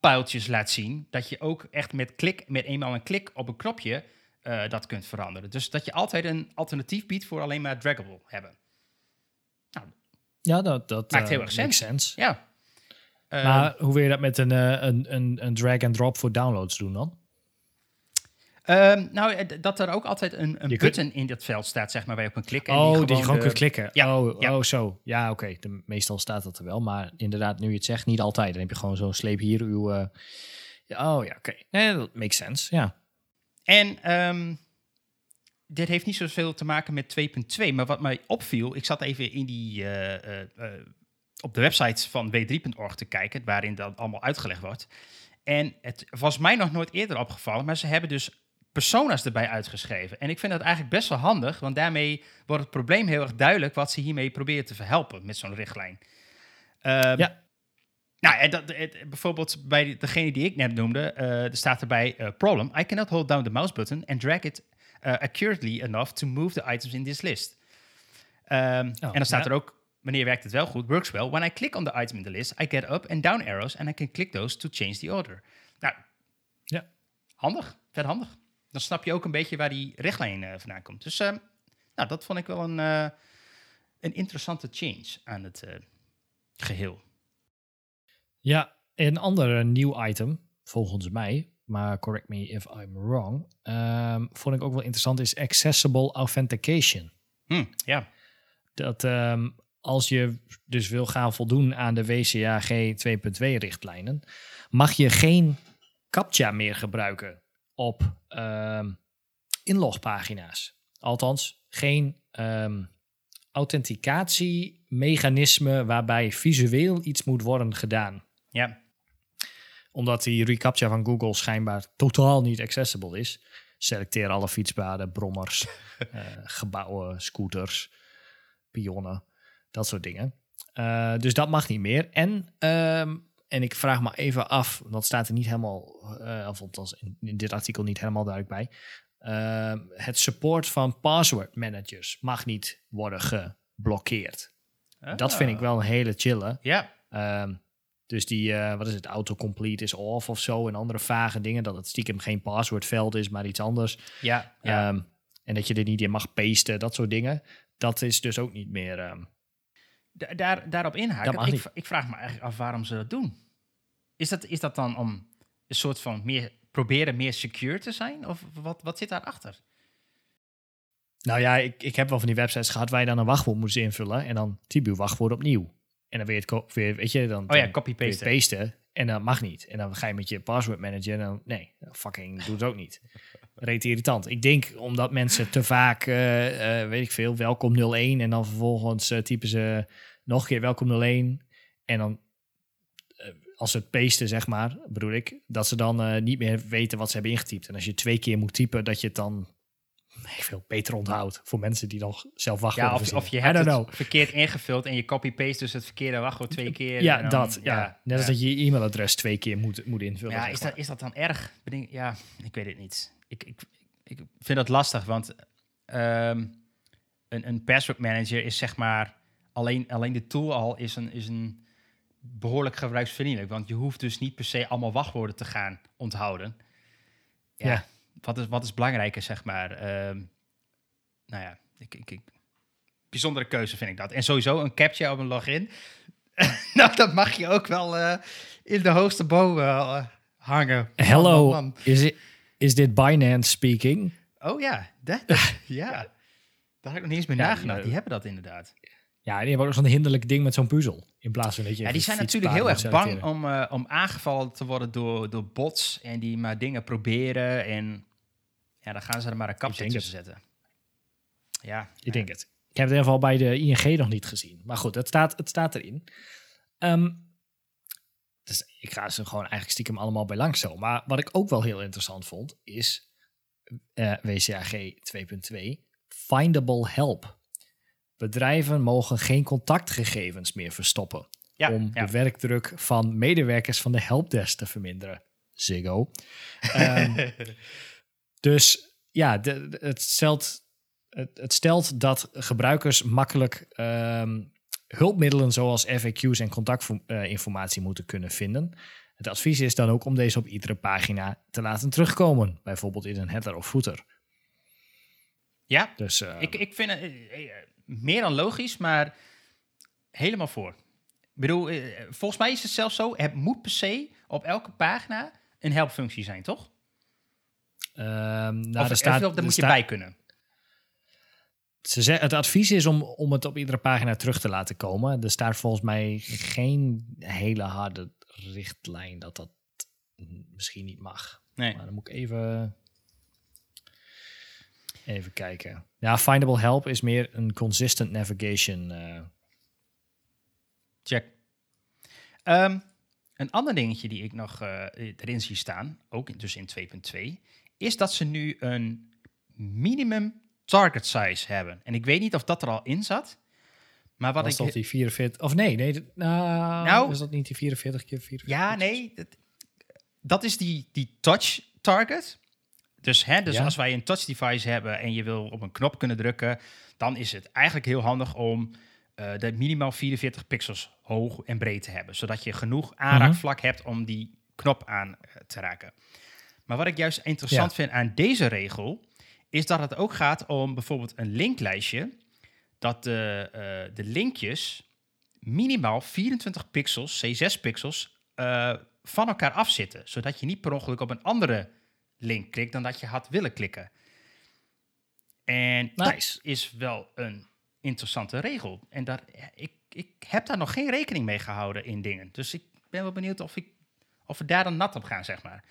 pijltjes laat zien. Dat je ook echt met, klik, met eenmaal een klik op een knopje eh, dat kunt veranderen. Dus dat je altijd een alternatief biedt voor alleen maar draggable hebben. Ja, dat, dat Maakt eh, heel erg makes sens. Ja. Eh, Maar hoe wil je dat met een, eh, een, een, een drag-and-drop voor downloads doen dan? ehm, nou, eh, dat er ook altijd een, een kunt- button in dat veld staat, zeg maar, waar je op een klik oh, die je gewoon de- kunt klikken. Ja, oh, ja. oh, zo. Ja, oké. De- Meestal staat dat er wel. Maar inderdaad, nu je het zegt, niet altijd. Dan heb je gewoon zo'n sleep hier. Uw, eh, oh ja, oké. Nee, dat makes sense. Ja. En ehm, dit heeft niet zoveel te maken met 2.2, maar wat mij opviel, ik zat even in die op de website van w3.org te kijken, waarin dat allemaal uitgelegd wordt. En het was mij nog nooit eerder opgevallen, maar ze hebben dus persona's erbij uitgeschreven. En ik vind dat eigenlijk best wel handig, want daarmee wordt het probleem heel erg duidelijk wat ze hiermee proberen te verhelpen met zo'n richtlijn. Ehm, Ja. Nou, en dat, het- bijvoorbeeld bij degene die ik net noemde, eh, er staat erbij: eh, Problem, I cannot hold down the mouse button and drag it uh, accurately enough to move the items in this list. Ehm, en dan staat ja. er ook: Wanneer werkt het wel goed? Works well. When I click on the item in the list, I get up and down arrows and I can click those to change the order. Nou, Ja. handig, vet handig. Dan snap je ook een beetje waar die richtlijn eh, vandaan komt. Dus ehm, nou, dat vond ik wel een, eh, een interessante change aan het eh, geheel. Ja, een ander nieuw item, volgens mij, maar correct me if I'm wrong, ehm, vond ik ook wel interessant, is accessible authentication. Hm, ja, Dat ehm, als je dus wil gaan voldoen aan de WCAG 2.2 richtlijnen, mag je geen CAPTCHA meer gebruiken op ehm, inlogpagina's. Althans, geen ehm authenticatiemechanisme waarbij visueel iets moet worden gedaan ja, omdat die reCAPTCHA van Google schijnbaar totaal niet accessible is. Selecteer alle fietspaden, brommers, *laughs* eh, gebouwen, scooters, pionnen, dat soort dingen. Eh, dus dat mag niet meer. En, ehm, en ik vraag me even af, dat staat er niet helemaal, eh of althans in, in dit artikel niet helemaal duidelijk bij. Ehm, het support van password managers mag niet worden geblokkeerd. Dat vind ik wel een hele chille. Ja, Ehm, dus die, eh, wat is het, autocomplete is off of zo en andere vage dingen. Dat het stiekem geen paswoordveld is, maar iets anders. ja, ja. En dat je er niet in mag pasten, dat soort dingen. Dat is dus ook niet meer... Da- daar, daarop inhaken. Ik, ik vraag me eigenlijk af waarom ze dat doen. Is dat, is dat dan om een soort van meer proberen meer secure te zijn? Of wat, wat zit daarachter? Nou ja, ik, ik heb wel van die websites gehad waar je dan een wachtwoord moest invullen. En dan typ je wachtwoord opnieuw. En dan weer het, weer, weet je, dan, Oh ja, dan copy-paste. weer pasten. En dat mag niet. En dan ga je met je password manager en dan, nee, fucking doe het ook niet. *laughs* Reet irritant. Ik denk omdat mensen te vaak, eh, eh, weet ik veel, welkom 01 en dan vervolgens eh, typen ze nog een keer welkom 01 en dan eh, als ze het pasten, zeg maar, bedoel ik, dat ze dan eh, niet meer weten wat ze hebben ingetypt. En als je twee keer moet typen, dat je het dan *laughs* veel beter onthoudt voor mensen die nog zelf wachten. Ja, of, of je hebt het verkeerd ingevuld en je copy-paste dus het verkeerde wachtwoord twee keer. Ja, dan- dat. Ja. Net als dat je je e-mailadres twee keer moet, moet invullen. Ja, zeg is dat, is dat dan erg? Ja, ik weet het niet. Ik, ik, ik vind dat lastig, want ehm, een, een password manager is zeg maar... Alleen, alleen de tool al is een, is een behoorlijk gebruiksvriendelijk. Want je hoeft dus niet per se allemaal wachtwoorden te gaan onthouden. Ja, Ja. Wat, is, wat is belangrijker, zeg maar? Ehm, nou ja, ik, ik, ik, bijzondere keuze vind ik dat. En sowieso een captcha op een login. *laughs* nou, dat mag je ook wel eh, in de hoogste boom eh, hangen. Hello, is, it, is dit Binance speaking? Oh ja, dat, dat- *laughs* ja. Daar heb ik nog niet eens meer Ja, nagedacht. die- Die hebben dat inderdaad. Ja, hebben ook zo'n hinderlijk ding met zo'n puzzel. In plaats van dat je... Ja, die zijn natuurlijk heel erg bang om, eh, om aangevallen te worden door, door bots. En die maar dingen proberen. En ja, dan gaan ze er maar een kapje denk tussen zetten. Ja, Ik denk het. Ik heb het in ieder geval bij de ING nog niet gezien. Maar goed, het staat, het staat erin. Ehm, dus ik ga ze gewoon eigenlijk stiekem allemaal bij langs zo. Maar wat ik ook wel heel interessant vond, is eh, WCAG 2.2, Findable Help. Bedrijven mogen geen contactgegevens meer verstoppen. ja, om ja. de werkdruk van medewerkers van de helpdesk te verminderen. Ziggo. Ehm, *laughs* dus ja, de, de- het, stelt, het, het stelt dat gebruikers makkelijk ehm, hulpmiddelen zoals FAQ's en contactinformatie moeten kunnen vinden. Het advies is dan ook om deze op iedere pagina te laten terugkomen, bijvoorbeeld in een header of footer. ja, Dus eh, ik, ik vind het eh, eh, meer dan logisch, maar helemaal voor. Ik bedoel, eh, volgens mij is het zelfs zo, het moet per se op elke pagina een helpfunctie zijn, toch? ehm, nou, of, er staat, er moet je bij kunnen. Ze zeggen, het advies is om, om het op iedere pagina terug te laten komen. Er staat volgens mij geen hele harde richtlijn dat dat misschien niet mag. Nee. Maar dan moet ik even, even kijken. Ja, Findable Help is meer een consistent navigation. eh, check. Ehm, een ander dingetje die ik nog eh, erin zie staan, ook in, dus in 2.2, is dat ze nu een minimum target size hebben. En ik weet niet of dat er al in zat. Maar wat Was ik. dat die 44? Of nee, nee. Nou, Nou- is dat niet die 44 keer 44? Ja, nee. Dat, dat is die, die touch target. Dus, hè, dus Ja. als wij een touch device hebben en je wil op een knop kunnen drukken, dan is het eigenlijk heel handig om de minimaal 44 pixels hoog en breed te hebben. Zodat je genoeg aanraakvlak hebt om die knop aan eh, te raken. Maar wat ik juist interessant Ja. vind aan deze regel, is dat het ook gaat om bijvoorbeeld een linklijstje. Dat de, eh, de linkjes minimaal 24 pixels, C6 pixels, van elkaar afzitten. Zodat je niet per ongeluk op een andere link klikt dan dat je had willen klikken. En dat is wel een interessante regel. En daar, ik, ik heb daar nog geen rekening mee gehouden in dingen. Dus ik ben wel benieuwd of, ik, of we daar dan nat op gaan, zeg maar.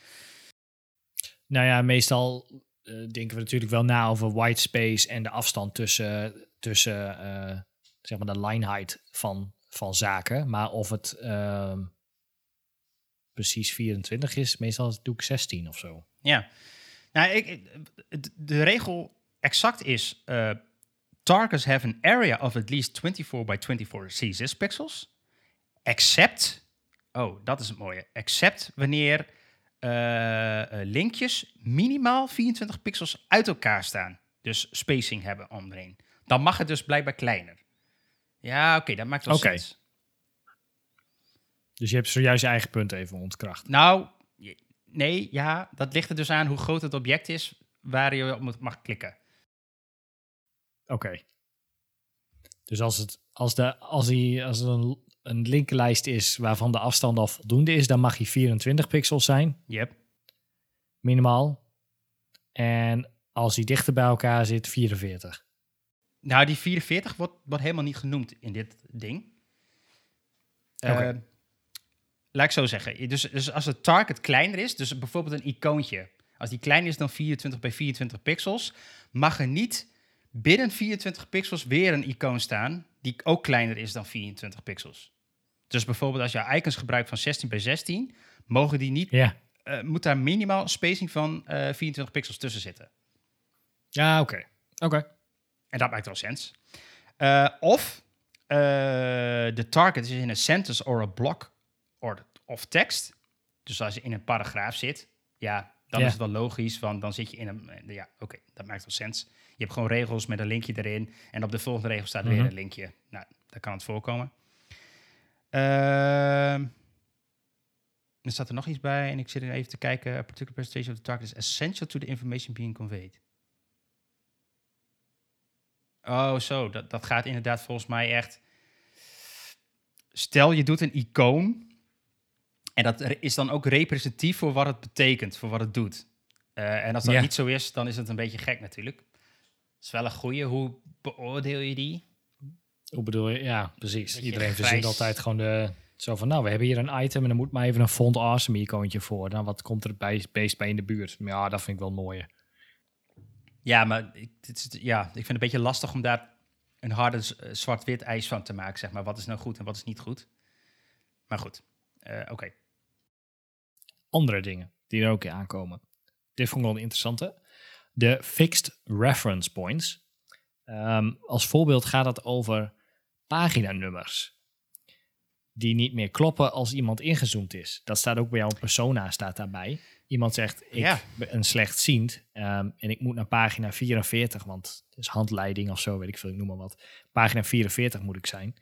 Nou ja, meestal eh, denken we natuurlijk wel na over white space en de afstand tussen, tussen eh, zeg maar de line height van, van zaken. Maar of het ehm, precies 24 is, meestal doe ik 16 of zo. Ja. Nou, ik, de- regel exact is... eh, targets have an area of at least 24 by 24 C6 pixels. Except... Oh, dat is het mooie. Except wanneer eh, eh, linkjes minimaal 24 pixels uit elkaar staan. Dus spacing hebben onderin. Dan mag het dus blijkbaar kleiner. Ja, oké, dat maakt wel Oké. sens. Dus je hebt zojuist je eigen punt even ontkracht. Nou, nee, ja, dat ligt er dus aan hoe groot het object is waar je op moet- mag klikken. Oké. Dus als, het, als, de, als, die, als er een, een linkerlijst is waarvan de afstand al voldoende is, dan mag hij 24 pixels zijn, Yep. minimaal. En als die dichter bij elkaar zit, 44. Nou, die 44 wordt, wordt helemaal niet genoemd in dit ding. Oké. Laat ik zo zeggen. Dus, dus als het target kleiner is, dus bijvoorbeeld een icoontje. Als die kleiner is dan 24 bij 24 pixels, mag er niet binnen 24 pixels weer een icoon staan die ook kleiner is dan 24 pixels. Dus bijvoorbeeld als je icons gebruikt van 16 bij 16, mogen die niet, Ja. eh, moet daar minimaal een spacing van eh 24 pixels tussen zitten. Ja, oké. Oké. En dat maakt wel sens. Eh, of eh, de target is in een sentence or a block of tekst. Dus als je in een paragraaf zit, ja, dan Ja. is het wel logisch, want dan zit je in een... eh, Ja, oké, dat maakt wel sens. Je hebt gewoon regels met een linkje erin en op de volgende regel staat Mhm. weer een linkje. Nou, daar kan het voorkomen. Ehm, er staat er nog iets bij en ik zit er even te kijken. A particular presentation of the target is essential to the information being conveyed. Oh, zo. Dat, dat gaat inderdaad volgens mij echt. Stel je doet een icoon. En dat is dan ook representatief voor wat het betekent, voor wat het doet. Eh, en als dat Ja. niet zo is, dan is het een beetje gek natuurlijk. Dat is wel een goeie. Hoe beoordeel je die? Hoe bedoel je? Ja, precies. Beetje Iedereen grijs. verzint altijd gewoon de... Zo van, nou, we hebben hier een item en er moet maar even een font awesome icoontje voor. Dan wat komt er bij, beest bij in de buurt? Ja, dat vind ik wel mooi. Ja, maar ik, dit ja, ik vind het een beetje lastig om daar een harde eh, zwart-wit ijs van te maken. Zeg maar. Wat is nou goed en wat is niet goed? Maar goed, Eh, oké. Andere dingen die er ook in aankomen. Dit vond ik wel een interessante. De fixed reference points. Ehm, als voorbeeld gaat het over paginanummers. Die niet meer kloppen als iemand ingezoomd is. Dat staat ook bij jouw persona, staat daarbij. Iemand zegt, ik Ja. ben een slechtziend ehm, en ik moet naar pagina 44, want het is handleiding of zo, weet ik veel, ik noem maar wat. Pagina 44 moet ik zijn.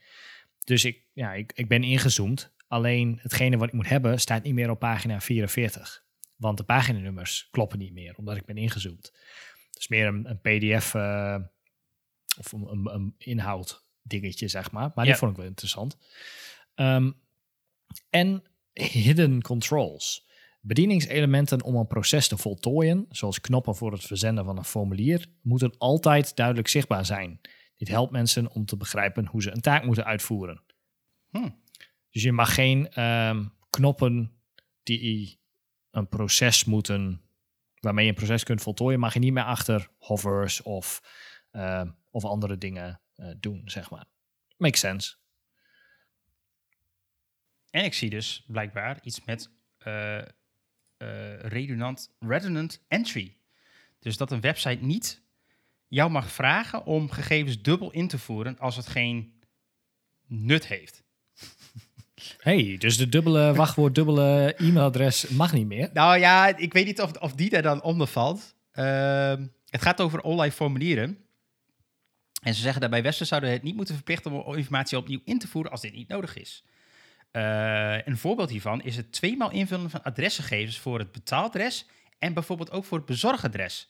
Dus ik, ja, ik, ik ben ingezoomd. Alleen hetgene wat ik moet hebben staat niet meer op pagina 44. Want de paginanummers kloppen niet meer, omdat ik ben ingezoomd. Het is meer een, een pdf eh, of een, een, een inhoud dingetje, zeg maar. Maar Ja. die vond ik wel interessant. Ehm, en hidden controls. Bedieningselementen om een proces te voltooien, zoals knoppen voor het verzenden van een formulier, moeten altijd duidelijk zichtbaar zijn. Dit helpt mensen om te begrijpen hoe ze een taak moeten uitvoeren. Hm. Dus je mag geen ehm, knoppen die een proces moeten, waarmee je een proces kunt voltooien, mag je niet meer achter hovers of, ehm, of andere dingen eh, doen, zeg maar. Makes sense. En ik zie dus blijkbaar iets met eh, redundant, redundant entry. Dus dat een website niet jou mag vragen om gegevens dubbel in te voeren als het geen nut heeft. Hey, dus de dubbele wachtwoord, dubbele e-mailadres mag niet meer. Nou ja, ik weet niet of, of die daar dan onder valt. Ehm, het gaat over online formulieren. En ze zeggen daarbij, Westen zouden het niet moeten verplichten om informatie opnieuw in te voeren als dit niet nodig is. Eh, een voorbeeld hiervan is het tweemaal invullen van adresgegevens voor het betaaladres en bijvoorbeeld ook voor het bezorgadres.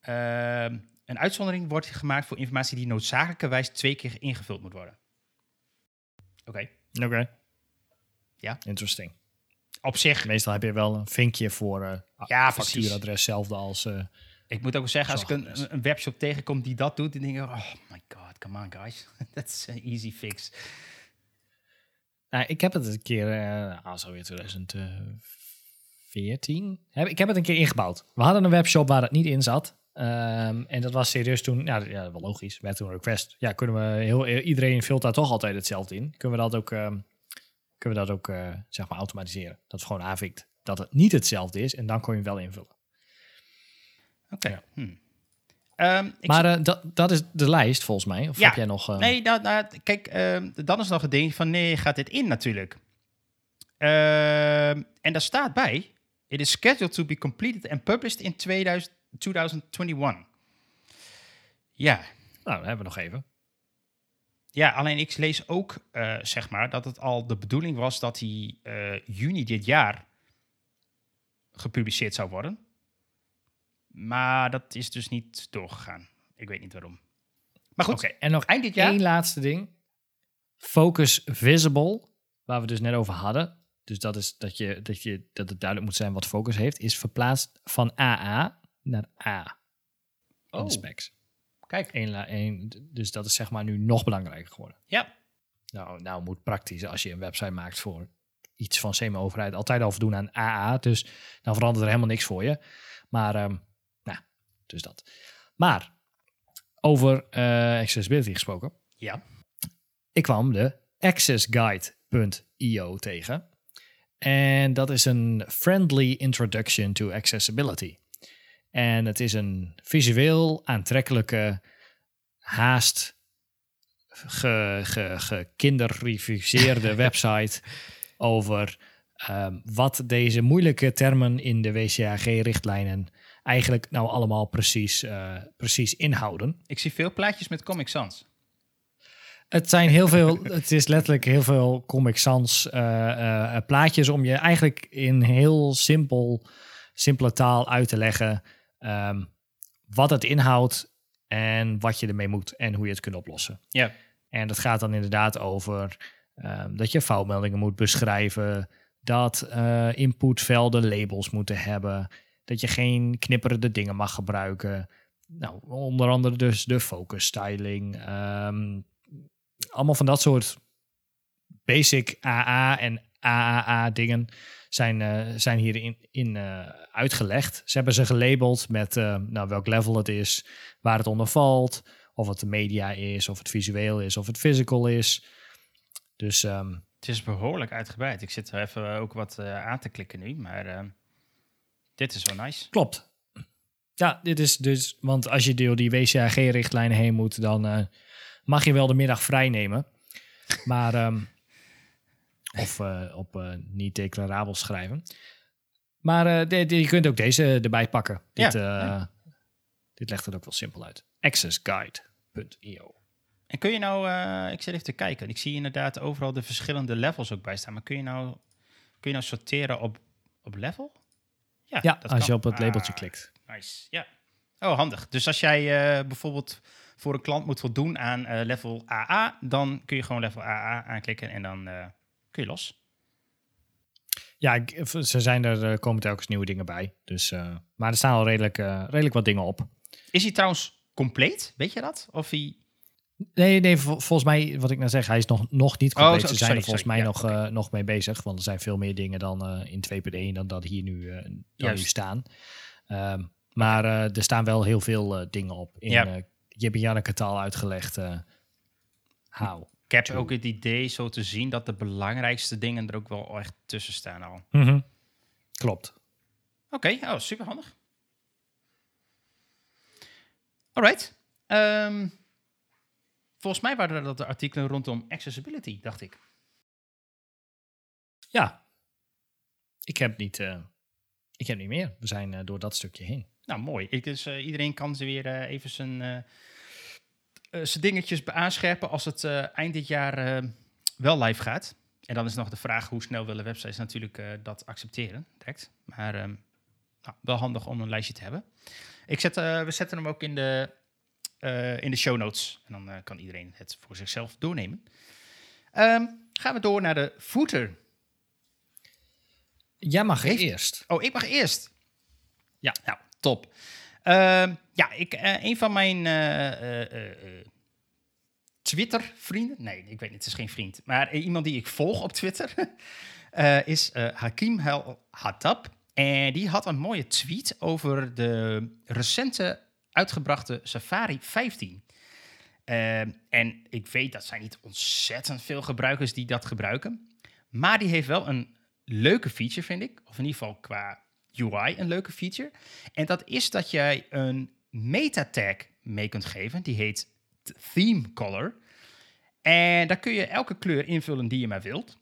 Ehm, een uitzondering wordt gemaakt voor informatie die noodzakelijkerwijs twee keer ingevuld moet worden. Oké. Oké. Ja. Interesting. Op zich, Meestal heb je wel een vinkje voor eh Ja, precies. factuuradres, hetzelfde als... eh, ik moet ook zeggen, als ik een, een webshop tegenkom die dat doet, dan denk ik, oh my god, come on guys. *laughs* That's an easy fix. Nou, ik heb het een keer, eh ah, zo weer 2014. Heb, ik heb het een keer ingebouwd. We hadden een webshop waar het niet in zat. Ehm, en dat was serieus toen, ja, ja, wel logisch. We toen een request. Ja, kunnen we heel, iedereen vult daar toch altijd hetzelfde in. Kunnen we dat ook, ehm, kunnen we dat ook eh, zeg maar automatiseren? Dat het gewoon aanvinkt dat het niet hetzelfde is. En dan kon je hem wel invullen. Oké. Ja. Hm. Ehm, maar eh, dat, dat is de lijst volgens mij. Of Ja. heb jij nog... Nee, nou, kijk, dan is nog het ding van nee, gaat dit in natuurlijk. En daar staat bij, it is scheduled to be completed and published in 2000, 2021. Ja, Nou, dan hebben we nog even. ja, alleen ik lees ook, eh, zeg maar, dat het al de bedoeling was dat hij eh, juni dit jaar gepubliceerd zou worden. Maar dat is dus niet doorgegaan. Ik weet niet waarom. Maar goed, Oké, en nog eind dit jaar. één laatste ding. Focus visible, waar we dus net over hadden. Dus dat is dat, je, dat, je, dat het duidelijk moet zijn wat focus heeft, is verplaatst van AA naar A in Oh. de specs. Kijk, Eén één- dus dat is zeg maar nu nog belangrijker geworden. ja, Nou, nou moet praktisch als je een website maakt voor iets van semi-overheid altijd al voldoen aan AA. Dus dan verandert er helemaal niks voor je. Maar, ehm, nou, dus dat. Maar over eh, accessibility gesproken. ja. Ik kwam de accessguide.io tegen. En dat is een friendly introduction to accessibility. En het is een visueel aantrekkelijke, haast ge, ge, gekinderrificeerde *laughs* website over ehm, wat deze moeilijke termen in de WCAG-richtlijnen eigenlijk nou allemaal precies, eh, precies inhouden. Ik zie veel plaatjes met Comic Sans. Het zijn heel veel, *laughs* het is letterlijk heel veel Comic Sans eh, eh, plaatjes om je eigenlijk in heel simpel, simpele taal uit te leggen ehm, wat het inhoudt en wat je ermee moet en hoe je het kunt oplossen. Ja. En dat gaat dan inderdaad over ehm, dat je foutmeldingen moet beschrijven, dat eh, inputvelden labels moeten hebben, dat je geen knipperende dingen mag gebruiken. Nou, onder andere dus de focus styling. ehm, allemaal van dat soort basic AA en AAA dingen zijn, eh, zijn hierin in, eh, uitgelegd. Ze hebben ze gelabeld met eh, nou, welk level het is, waar het onder valt, of het de media is, of het visueel is, of het physical is. Dus ehm, Het is behoorlijk uitgebreid. Ik zit er even ook wat aan te klikken nu, maar eh, dit is wel nice. klopt. Ja, dit is dus, want als je door die WCAG-richtlijnen heen moet, dan mag je wel de middag vrij nemen. Maar, ehm, of eh, op eh, niet declarabel schrijven. Maar eh, de- de- je kunt ook deze erbij pakken. Dit, Ja, dit legt het ook wel simpel uit. accessguide.io. En kun je nou, ik zit even te kijken, ik zie inderdaad overal de verschillende levels ook bij staan, maar kun je nou, kun je nou sorteren op, op level? Ja, dat als kan. je op het labeltje Ah, klikt. Nice, ja. Oh, handig. Dus als jij bijvoorbeeld voor een klant moet voldoen aan level AA, dan kun je gewoon level AA aanklikken en dan kun je los. Ja, ik- ze zijn er, eh, komen telkens nieuwe dingen bij. Dus, eh, maar er staan al redelijk, eh, redelijk wat dingen op. Is hij trouwens compleet? Weet je dat? Of hij... Nee, nee vol- volgens mij, wat ik nou zeg, hij is nog, nog niet compleet. zo- Ze zijn sorry, er volgens sorry. mij Ja, nog, eh, nog mee bezig. Want er zijn veel meer dingen dan eh, in 2.1 dan dat hier nu, eh, dan nu staan. Ehm, maar eh, er staan wel heel veel eh, dingen op. In, Ja. eh, Jip en Janneke taal uitgelegd. eh. Oké, heb ook het idee zo te zien dat de belangrijkste dingen er ook wel echt tussen staan al. Mhm. Klopt. Oké, oh, super handig. Alright. Ehm, volgens mij waren dat de artikelen rondom accessibility, dacht ik. Ja. Ik heb niet, eh, ik heb niet meer. We zijn eh, door dat stukje heen. Nou, mooi. Ik, dus, eh, iedereen kan ze weer even zijn, zijn dingetjes aanscherpen als het eh, eind dit jaar eh, wel live gaat. En dan is nog de vraag hoe snel willen websites natuurlijk eh, dat accepteren, direct. Maar ehm, nou, wel handig om een lijstje te hebben. Ik zet, eh, we zetten hem ook in de, eh, in de show notes. En dan eh, kan iedereen het voor zichzelf doornemen. Ehm, gaan we door naar de footer. Jij mag Heeft- eerst. Oh, ik mag eerst. Ja. Nou, top. Ehm, ja, ik, eh, een van mijn eh, eh, Twitter-vrienden... Nee, ik weet niet, het is geen vriend. Maar iemand die ik volg op Twitter *laughs* is Hakim Hel Hattab. En die had een mooie tweet over de recente uitgebrachte Safari 15. Ehm, en ik weet dat zijn niet ontzettend veel gebruikers die dat gebruiken. Maar die heeft wel een leuke feature, vind ik. Of in ieder geval qua UI een leuke feature. En dat is dat jij een meta tag mee kunt geven. Die heet theme color. En daar kun je elke kleur invullen die je maar wilt.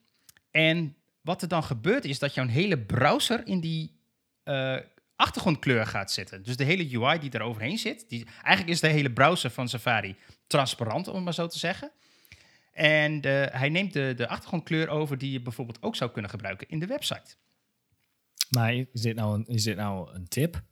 En wat er dan gebeurt is dat jouw hele browser in die eh, achtergrondkleur gaat zitten. Dus de hele UI die er overheen zit. Die, eigenlijk is de hele browser van Safari transparant, om het maar zo te zeggen. En hij neemt de, de achtergrondkleur over die je bijvoorbeeld ook zou kunnen gebruiken in de website. Maar is dit nou een, is dit nou een tip?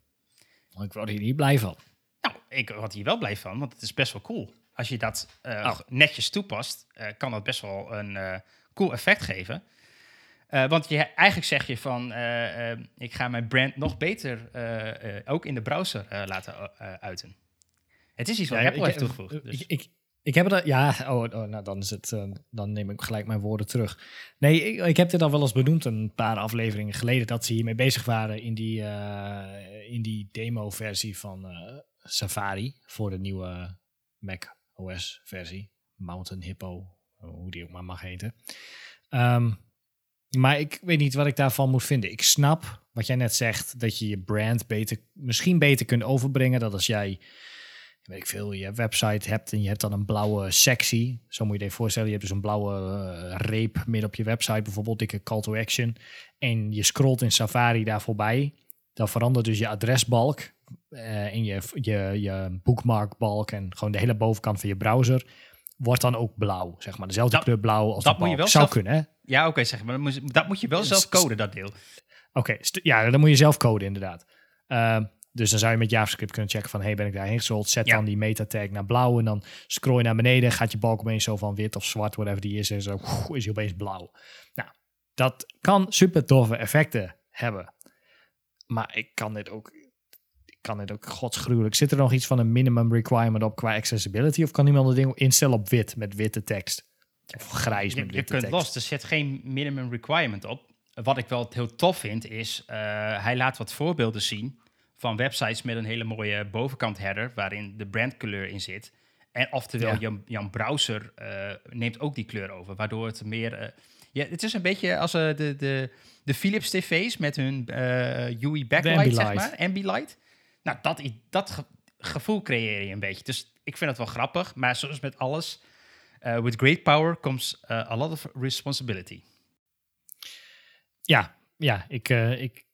Want ik word hier niet blij van. Nou, ik word hier wel blij van, want het is best wel cool. Als je dat eh, Oh. netjes toepast, eh, kan dat best wel een eh, cool effect geven. Want je, eigenlijk zeg je van, ik ga mijn brand nog beter ook in de browser laten uiten. Het is iets wat Ja, Apple ik- heeft toegevoegd. Dus. Ik, ik, ik heb het, ja, oh, oh, nou dan is het, eh, dan neem ik gelijk mijn woorden terug. Nee, ik, ik heb dit al wel eens benoemd een paar afleveringen geleden dat ze hiermee bezig waren in die, eh, in die demo-versie van eh, Safari voor de nieuwe Mac OS-versie, Mountain Hippo, hoe die ook maar mag heten. Ehm, maar ik weet niet wat ik daarvan moet vinden. Ik snap wat jij net zegt, dat je je brand beter, misschien beter kunt overbrengen. Dat als jij weet ik veel, je website hebt en je hebt dan een blauwe sectie. Zo moet je je voorstellen. Je hebt dus een blauwe eh, reep midden op je website, bijvoorbeeld dikke call to action. En je scrolt in Safari daar voorbij. Dan verandert dus je adresbalk eh en je, je, je bookmarkbalk en gewoon de hele bovenkant van je browser wordt dan ook blauw, zeg maar. Dezelfde Dat- kleur blauw als dat de moet je balk. wel Zou zelf- kunnen, hè? Ja, oké, zeg maar. Dat moet, dat moet je wel zelf coden, dat deel. Oké, ja, dan moet je zelf coden inderdaad. Ehm, dus dan zou je met JavaScript kunnen checken van... hey, ben ik daarheen gescrolld? Zet Ja. dan die meta-tag naar blauw... en dan scroll je naar beneden... gaat je balk opeens zo van wit of zwart, whatever die is... en zo is hij opeens blauw. Nou, dat kan super toffe effecten hebben. Maar ik kan dit ook... Ik kan dit ook godsgruwelijk. Zit er nog iets van een minimum requirement op qua accessibility? Of kan iemand het ding instellen op wit met witte tekst? Of grijs Je, met je witte kunt tekst? los, er zit geen minimum requirement op. Wat ik wel heel tof vind, is uh, hij laat wat voorbeelden zien van websites met een hele mooie bovenkant header, waarin de brandkleur in zit. En oftewel, Ja. jouw browser uh, neemt ook die kleur over, waardoor het meer... Uh, ja, het is een beetje als uh, de, de, de Philips tv's met hun UI backlight, zeg maar, Ambilight. Nou, dat, dat ge gevoel creëer je een beetje. Dus ik vind het wel grappig, maar zoals met alles... With great power comes a lot of responsibility. Ja, ja ik, ik,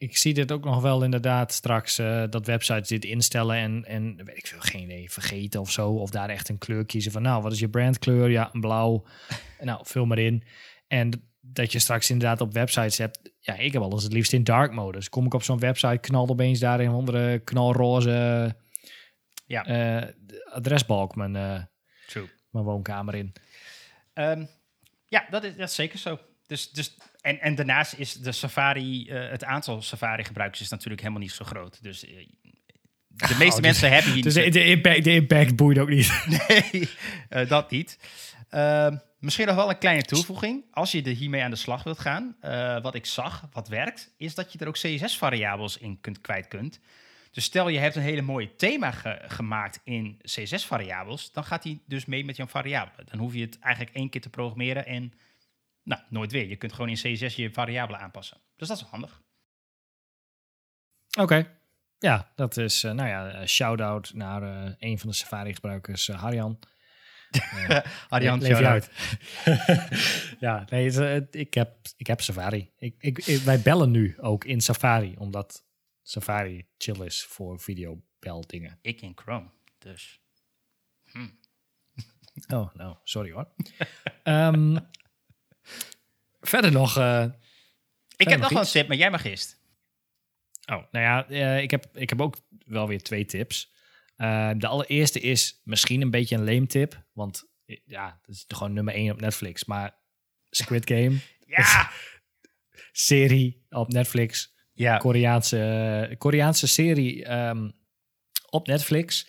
ik, zie dit ook nog wel inderdaad straks uh, dat websites dit instellen en, en weet ik veel, geen idee, vergeten of zo. Of daar echt een kleur kiezen van nou, wat is je brandkleur? Ja, een blauw. *laughs* nou, vul maar in. En dat je straks inderdaad op websites hebt. Ja, ik heb alles het liefst in dark modus. Kom ik op zo'n website, knalt opeens daar in onder knalroze ja. uh, adresbalk mijn, uh, mijn woonkamer in. Um, ja, dat is, dat is zeker zo. Dus, dus, en, en daarnaast is de Safari, uh, het aantal Safari-gebruikers is natuurlijk helemaal niet zo groot. Dus uh, de meeste oh, mensen dus, hebben hier dus de, de, impact, de impact boeit ook niet. *laughs* nee, uh, dat niet. Uh, misschien nog wel een kleine toevoeging. Als je er hiermee aan de slag wilt gaan, wat ik zag, wat werkt, is dat je er ook CSS-variabels in kunt, kwijt kunt. Dus stel je hebt een hele mooie thema ge- gemaakt in CSS-variabels, dan gaat hij dus mee met jouw variabelen. Dan hoef je het eigenlijk één keer te programmeren en nou, nooit weer. Je kunt gewoon in CSS je variabelen aanpassen. Dus dat is wel handig. Oké. Ja, dat is, eh, nou ja, eh, shout-out naar eh, een van de Safari-gebruikers, eh, Harjan. *laughs* Arjan, leef je uit. *laughs* ja, nee, het, het- ik, heb, ik heb Safari. Ik, ik, ik- wij bellen nu ook in Safari, omdat Safari chill is voor videobel dingen. Ik in Chrome, dus... Oh, nou, sorry hoor. *laughs* Ehm, verder nog... eh, Ik heb nog nog een tip, maar jij mag eerst. Oh, nou ja, eh, ik, heb, ik heb ook wel weer twee tips. Eh, de allereerste is misschien een beetje een leem tip. Want ja, dat is gewoon nummer één op Netflix. Maar Squid Game, *laughs* Ja! *laughs* serie op Netflix. ja. Koreaanse, Koreaanse serie ehm, op Netflix.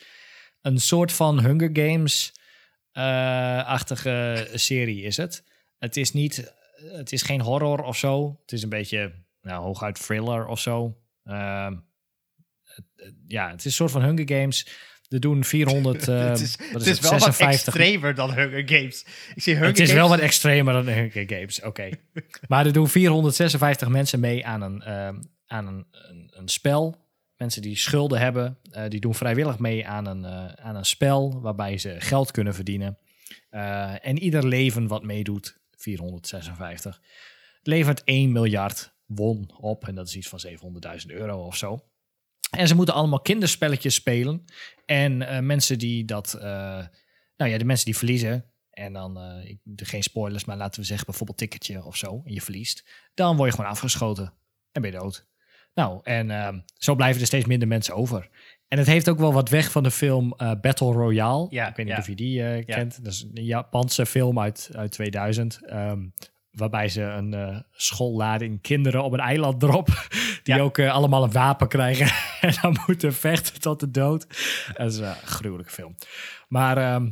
Een soort van Hunger Games-achtige serie is het. Het is niet, het is geen horror of zo. Het is een beetje, nou, hooguit thriller of zo. Ehm, het- het- ja, het is een soort van Hunger Games. Er doen 400, *laughs* eh, het is, wat het is is wel wat 56 extremer dan Hunger Games. Ik zie Hunger het is Games... wel wat extremer dan Hunger Games, oké. *laughs* maar er doen 456 mensen mee aan een, ehm, aan een, een, een spel. Mensen die schulden hebben, eh, die doen vrijwillig mee aan een, eh, aan een spel waarbij ze geld kunnen verdienen. Eh, en ieder leven wat meedoet, 456, levert 1 miljard won op. En dat is iets van 700.000 euro of zo. En ze moeten allemaal kinderspelletjes spelen. En eh, mensen die dat, eh, nou ja, de mensen die verliezen, en dan, eh, ik, geen spoilers, maar laten we zeggen bijvoorbeeld ticketje of zo, en je verliest, dan word je gewoon afgeschoten en ben je dood. Nou, en ehm, zo blijven er steeds minder mensen over. En het heeft ook wel wat weg van de film eh, Battle Royale. Ja, ik weet niet ja. of je die eh, Ja. kent. Dat is een Japanse film uit, uit 2000. ehm, waarbij ze een eh, schoollading kinderen op een eiland drop. *laughs* Die Ja. ook allemaal een wapen krijgen. *laughs* en dan moeten vechten tot de dood. Dat is een gruwelijke film. Maar ehm,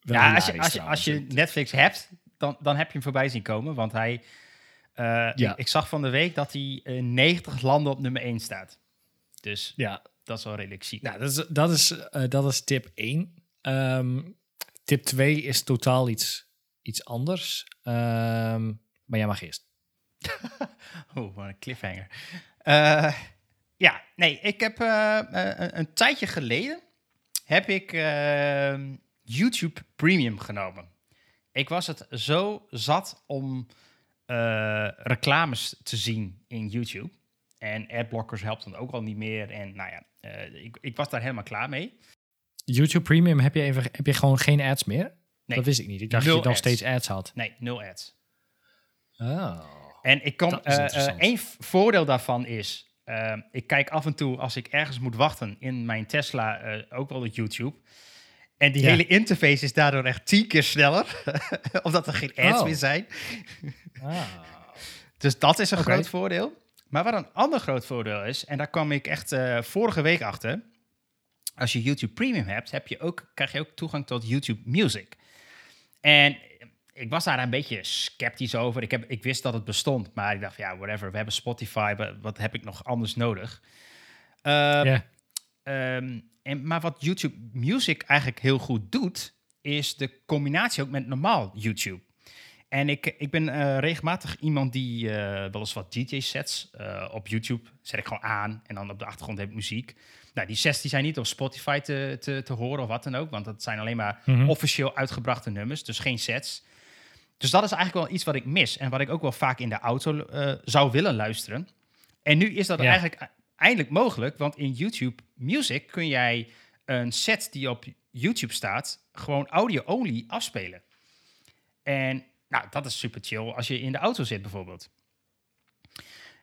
Ja, als je, als, je, als je trouwens. Netflix hebt, dan, dan heb je hem voorbij zien komen. Want hij... eh, Ja. ik, zag van de week dat hij in 90 landen op nummer 1 staat. Dus Ja, dat is wel redelijk ziek. nou, dat, is, dat, is, eh, dat is tip 1. Ehm, tip 2 is totaal iets, iets anders. Ehm, maar jij mag eerst. *laughs* Oh, wat een cliffhanger. Eh, ja, nee, ik heb eh, eh, een, een tijdje geleden heb ik eh, YouTube Premium genomen. Ik was het zo zat om eh, reclames te zien in YouTube. En adblockers helpt dan ook al niet meer. En nou ja, eh, ik, ik was daar helemaal klaar mee. YouTube Premium, heb je, even, heb je gewoon geen ads meer? Nee. Dat wist ik niet. Ik dacht Nul dat je nog steeds ads had. Nee, nul ads. Oh. En ik Dat is eh, voordeel daarvan is, ik kijk af en toe als ik ergens moet wachten in mijn Tesla ook wel op YouTube. En die Ja. hele interface is daardoor echt tien keer sneller, *laughs* omdat er geen ads Oh. meer zijn. Ah. *laughs* Dus dat is een groot voordeel. Maar wat een ander groot voordeel is, en daar kwam ik echt eh, vorige week achter. Als je YouTube Premium hebt, heb je ook, krijg je ook toegang tot YouTube Music. En ik was daar een beetje sceptisch over. Ik, heb, ik wist dat het bestond, maar ik dacht, ja, whatever. We hebben Spotify, wa- wat heb ik nog anders nodig? Ehm, en, maar wat YouTube Music eigenlijk heel goed doet, is de combinatie ook met normaal YouTube. En ik, ik ben eh, regelmatig iemand die eh, wel eens wat DJ-sets eh, op YouTube zet ik gewoon aan. En dan op de achtergrond heb ik muziek. Nou, die sets die zijn niet op Spotify te, te, te horen of wat dan ook. Want dat zijn alleen maar Mhm. officieel uitgebrachte nummers, dus geen sets. Dus dat is eigenlijk wel iets wat ik mis. En wat ik ook wel vaak in de auto eh, zou willen luisteren. En nu is dat Ja. eigenlijk eindelijk mogelijk. Want in YouTube Music kun jij een set die op YouTube staat... gewoon audio-only afspelen. En nou, dat is super chill als je in de auto zit bijvoorbeeld.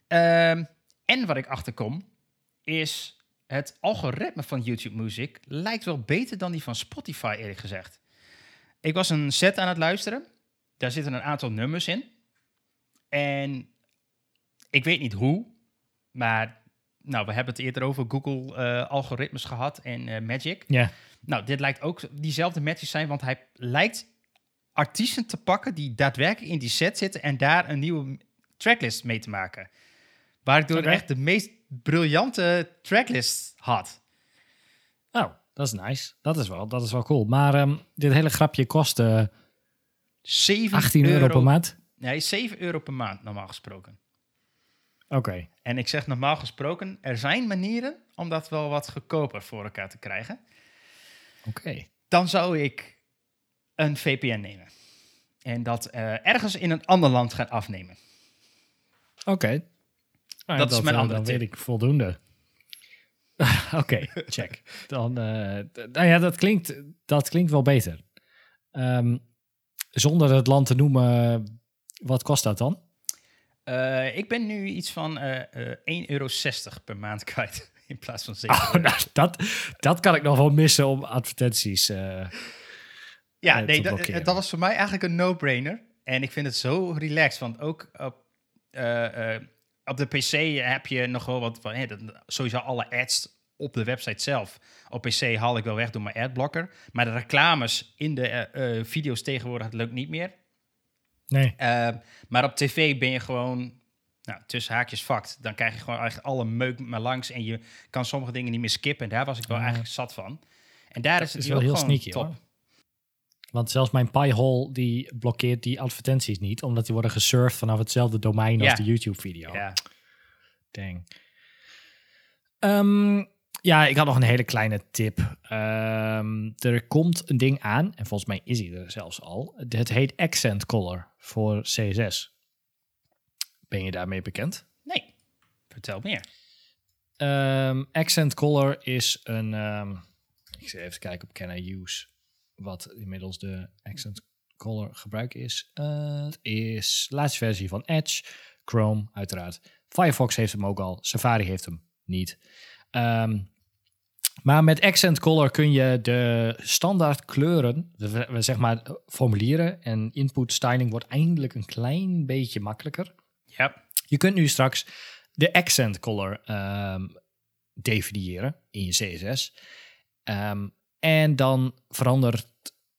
Ehm, en wat ik achterkom is het algoritme van YouTube Music lijkt wel beter dan die van Spotify eerlijk gezegd. Ik was een set aan het luisteren. Daar zitten een aantal nummers in. En ik weet niet hoe, maar nou, we hebben het eerder over Google eh, algoritmes gehad en eh, Magic. Ja. Nou, dit lijkt ook diezelfde matches zijn, want hij lijkt artiesten te pakken die daadwerkelijk in die set zitten en daar een nieuwe tracklist mee te maken. Waardoor Oké. echt de meest briljante tracklist had. Oh, dat is nice. Dat is wel, dat is wel cool. Maar ehm, dit hele grapje kost eh, 7 18 euro per maand. Nee, 7 euro per maand normaal gesproken. Oké. En ik zeg normaal gesproken, er zijn manieren om dat wel wat goedkoper voor elkaar te krijgen. Oké. Dan zou ik een VPN nemen. En dat eh, ergens in een ander land gaan afnemen. Oké. Nou, Dat is mijn eh, andere Dan tip. weet ik voldoende. *laughs* Oké, check. Dan, eh, nou ja, dat klinkt, dat klinkt wel beter. Ehm, zonder het land te noemen, wat kost dat dan? Eh, ik ben nu iets van eh eh 1,60 euro per maand *laughs* kwijt. In plaats van 7 Oh, nou, dat, dat kan ik nog wel missen om advertenties. eh, Ja, eh, nee, te dat, dat was voor mij eigenlijk een no-brainer. En ik vind het zo relaxed, want ook op, op de PC heb je nog wel wat van, hè, dat- sowieso alle ads op de website zelf. Op PC haal ik wel weg door mijn adblocker. Maar de reclames in de video's tegenwoordig, lukt niet meer. Nee. Eh, maar op tv ben je gewoon nou, tussen haakjes vakt. Dan krijg je gewoon eigenlijk alle meuk maar langs en je kan sommige dingen niet meer skippen. En daar was ik wel Ja. eigenlijk zat van. En daar is het is wel heel sneaky, top. hoor. Want zelfs mijn Pi-hole die blokkeert die advertenties niet, omdat die worden gesurfd vanaf hetzelfde domein Ja. als de YouTube-video. Ja. Dang. Ehm, ja, ik had nog een hele kleine tip. Ehm, er komt een ding aan, en volgens mij is hij er zelfs al. Het heet Accent Color voor CSS. Ben je daarmee bekend? Nee, vertel meer. Ehm, Accent Color is een. ehm, ik zal even kijken op Can I Use. Wat inmiddels de Accent Color gebruik is. Eh, het is de laatste versie van Edge. Chrome, uiteraard. Firefox heeft hem ook al. Safari heeft hem niet. Ehm, maar met Accent Color kun je de standaard kleuren, zeg maar formulieren en input styling wordt eindelijk een klein beetje makkelijker. Ja. Je kunt nu straks de accent color ehm, definiëren in je CSS. Ehm, en dan verandert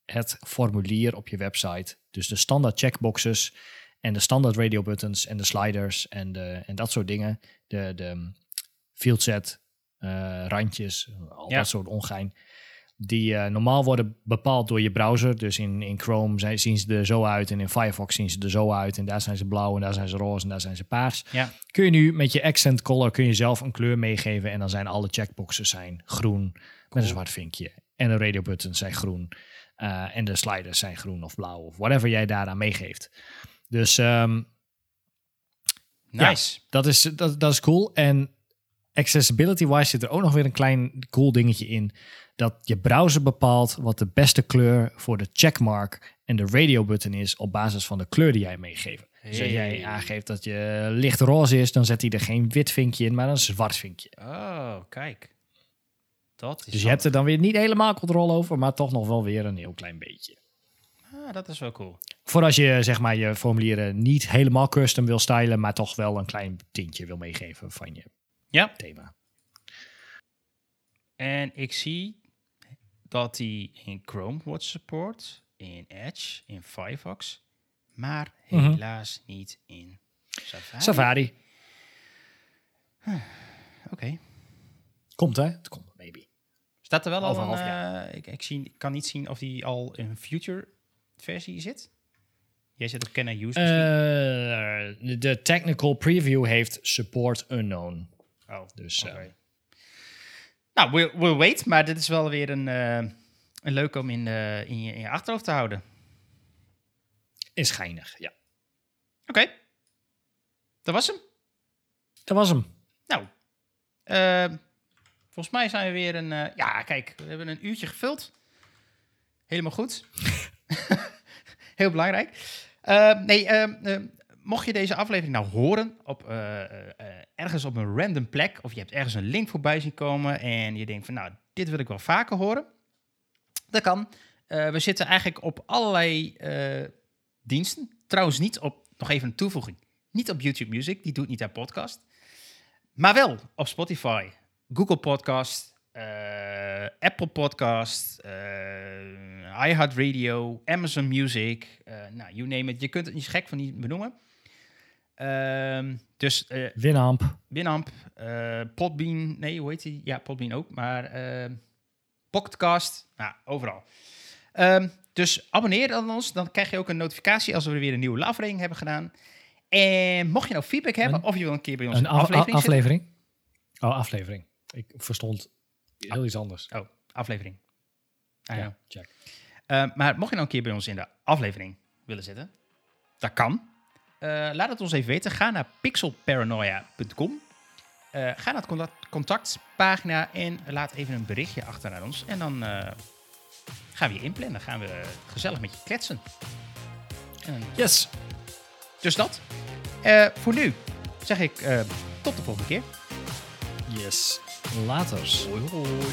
het formulier op je website. Dus de standaard checkboxes en de standaard radio buttons en de sliders en, de, en dat soort dingen. De, de field set, randjes, al Ja. dat soort ongein. Die eh, normaal worden bepaald door je browser. Dus in, in Chrome zijn, zien ze er zo uit en in Firefox zien ze er zo uit. En daar zijn ze blauw en daar zijn ze roze en daar zijn ze paars. Ja. Kun je nu met je accent color kun je zelf een kleur meegeven. En dan zijn alle checkboxes zijn groen met een zwart vinkje. En de radio buttons zijn groen. Eh, en de sliders zijn groen of blauw of whatever jij daaraan meegeeft. Dus ehm, Nice. dat is, dat, dat is cool. En accessibility-wise zit er ook nog weer een klein cool dingetje in. Dat je browser bepaalt wat de beste kleur voor de checkmark en de radio button is op basis van de kleur die jij meegeeft. Dus als jij aangeeft dat je licht roze is, dan zet hij er geen wit vinkje in, maar een zwart vinkje. Oh, kijk. Dat is Dus je hebt er dan weer niet helemaal controle over, maar toch nog wel weer een heel klein beetje. Ah, dat is wel cool. Voor als je zeg maar je formulieren niet helemaal custom wil stylen, maar toch wel een klein tintje wil meegeven van je Ja. thema. En ik zie dat die in Chrome wordt support, in Edge, in Firefox, maar Mhm. helaas niet in Safari. Safari. Oké. Komt hè? Het komt, maybe. Staat er wel al Over een... een half eh, ik, ik, zie, kan niet zien of die al in future versie zit. Jij zit op Can I Use de technical preview heeft support unknown. Oh, Dus eh, oké. Nou, we'll, we'll wait, maar dit is wel weer een, eh, een leuk om in, eh, in, je, in je achterhoofd te houden. is geinig, ja. Oké. Dat was hem. Dat was hem. Nou, volgens mij zijn we weer een... eh, ja, kijk, we hebben een uurtje gevuld. Helemaal goed. *laughs* Heel belangrijk. Eh, nee, eh, mocht je deze aflevering nou horen op, eh, eh, ergens op een random plek... of je hebt ergens een link voorbij zien komen... en je denkt van, nou, dit wil ik wel vaker horen. Dat kan. Eh, we zitten eigenlijk op allerlei diensten. Trouwens niet op, nog even een toevoeging... niet op YouTube Music, die doet niet aan podcast... Maar wel op Spotify, Google Podcast, Apple Podcast, iHeartRadio, Amazon Music, nou, you name it. Je kunt het niet gek van niet benoemen. Ehm, dus eh Winamp. Winamp, eh Podbean, nee, hoe heet die? Ja, Podbean ook, maar eh Pocketcast, nou, overal. Ehm, dus abonneer dan ons, dan krijg je ook een notificatie als we weer een nieuwe aflevering hebben gedaan. En mocht je nou feedback hebben, Een- of je wil een keer bij ons Een een af- aflevering a- zitten- aflevering? Oh, aflevering. Ik verstond heel iets anders. Oh, aflevering. Know. Ja, check. Uh, maar mocht je nou een keer bij ons in de aflevering willen zitten, dat kan. Uh, laat het ons even weten. Ga naar pixelparanoia.com. Uh, ga naar de contact, contactpagina en laat even een berichtje achter naar ons. En dan uh, gaan we je inplannen. gaan we gezellig met je kletsen. En, Yes. dus dat. Uh, voor nu zeg ik uh, tot de volgende keer. Yes. Laters. Hoi hoi.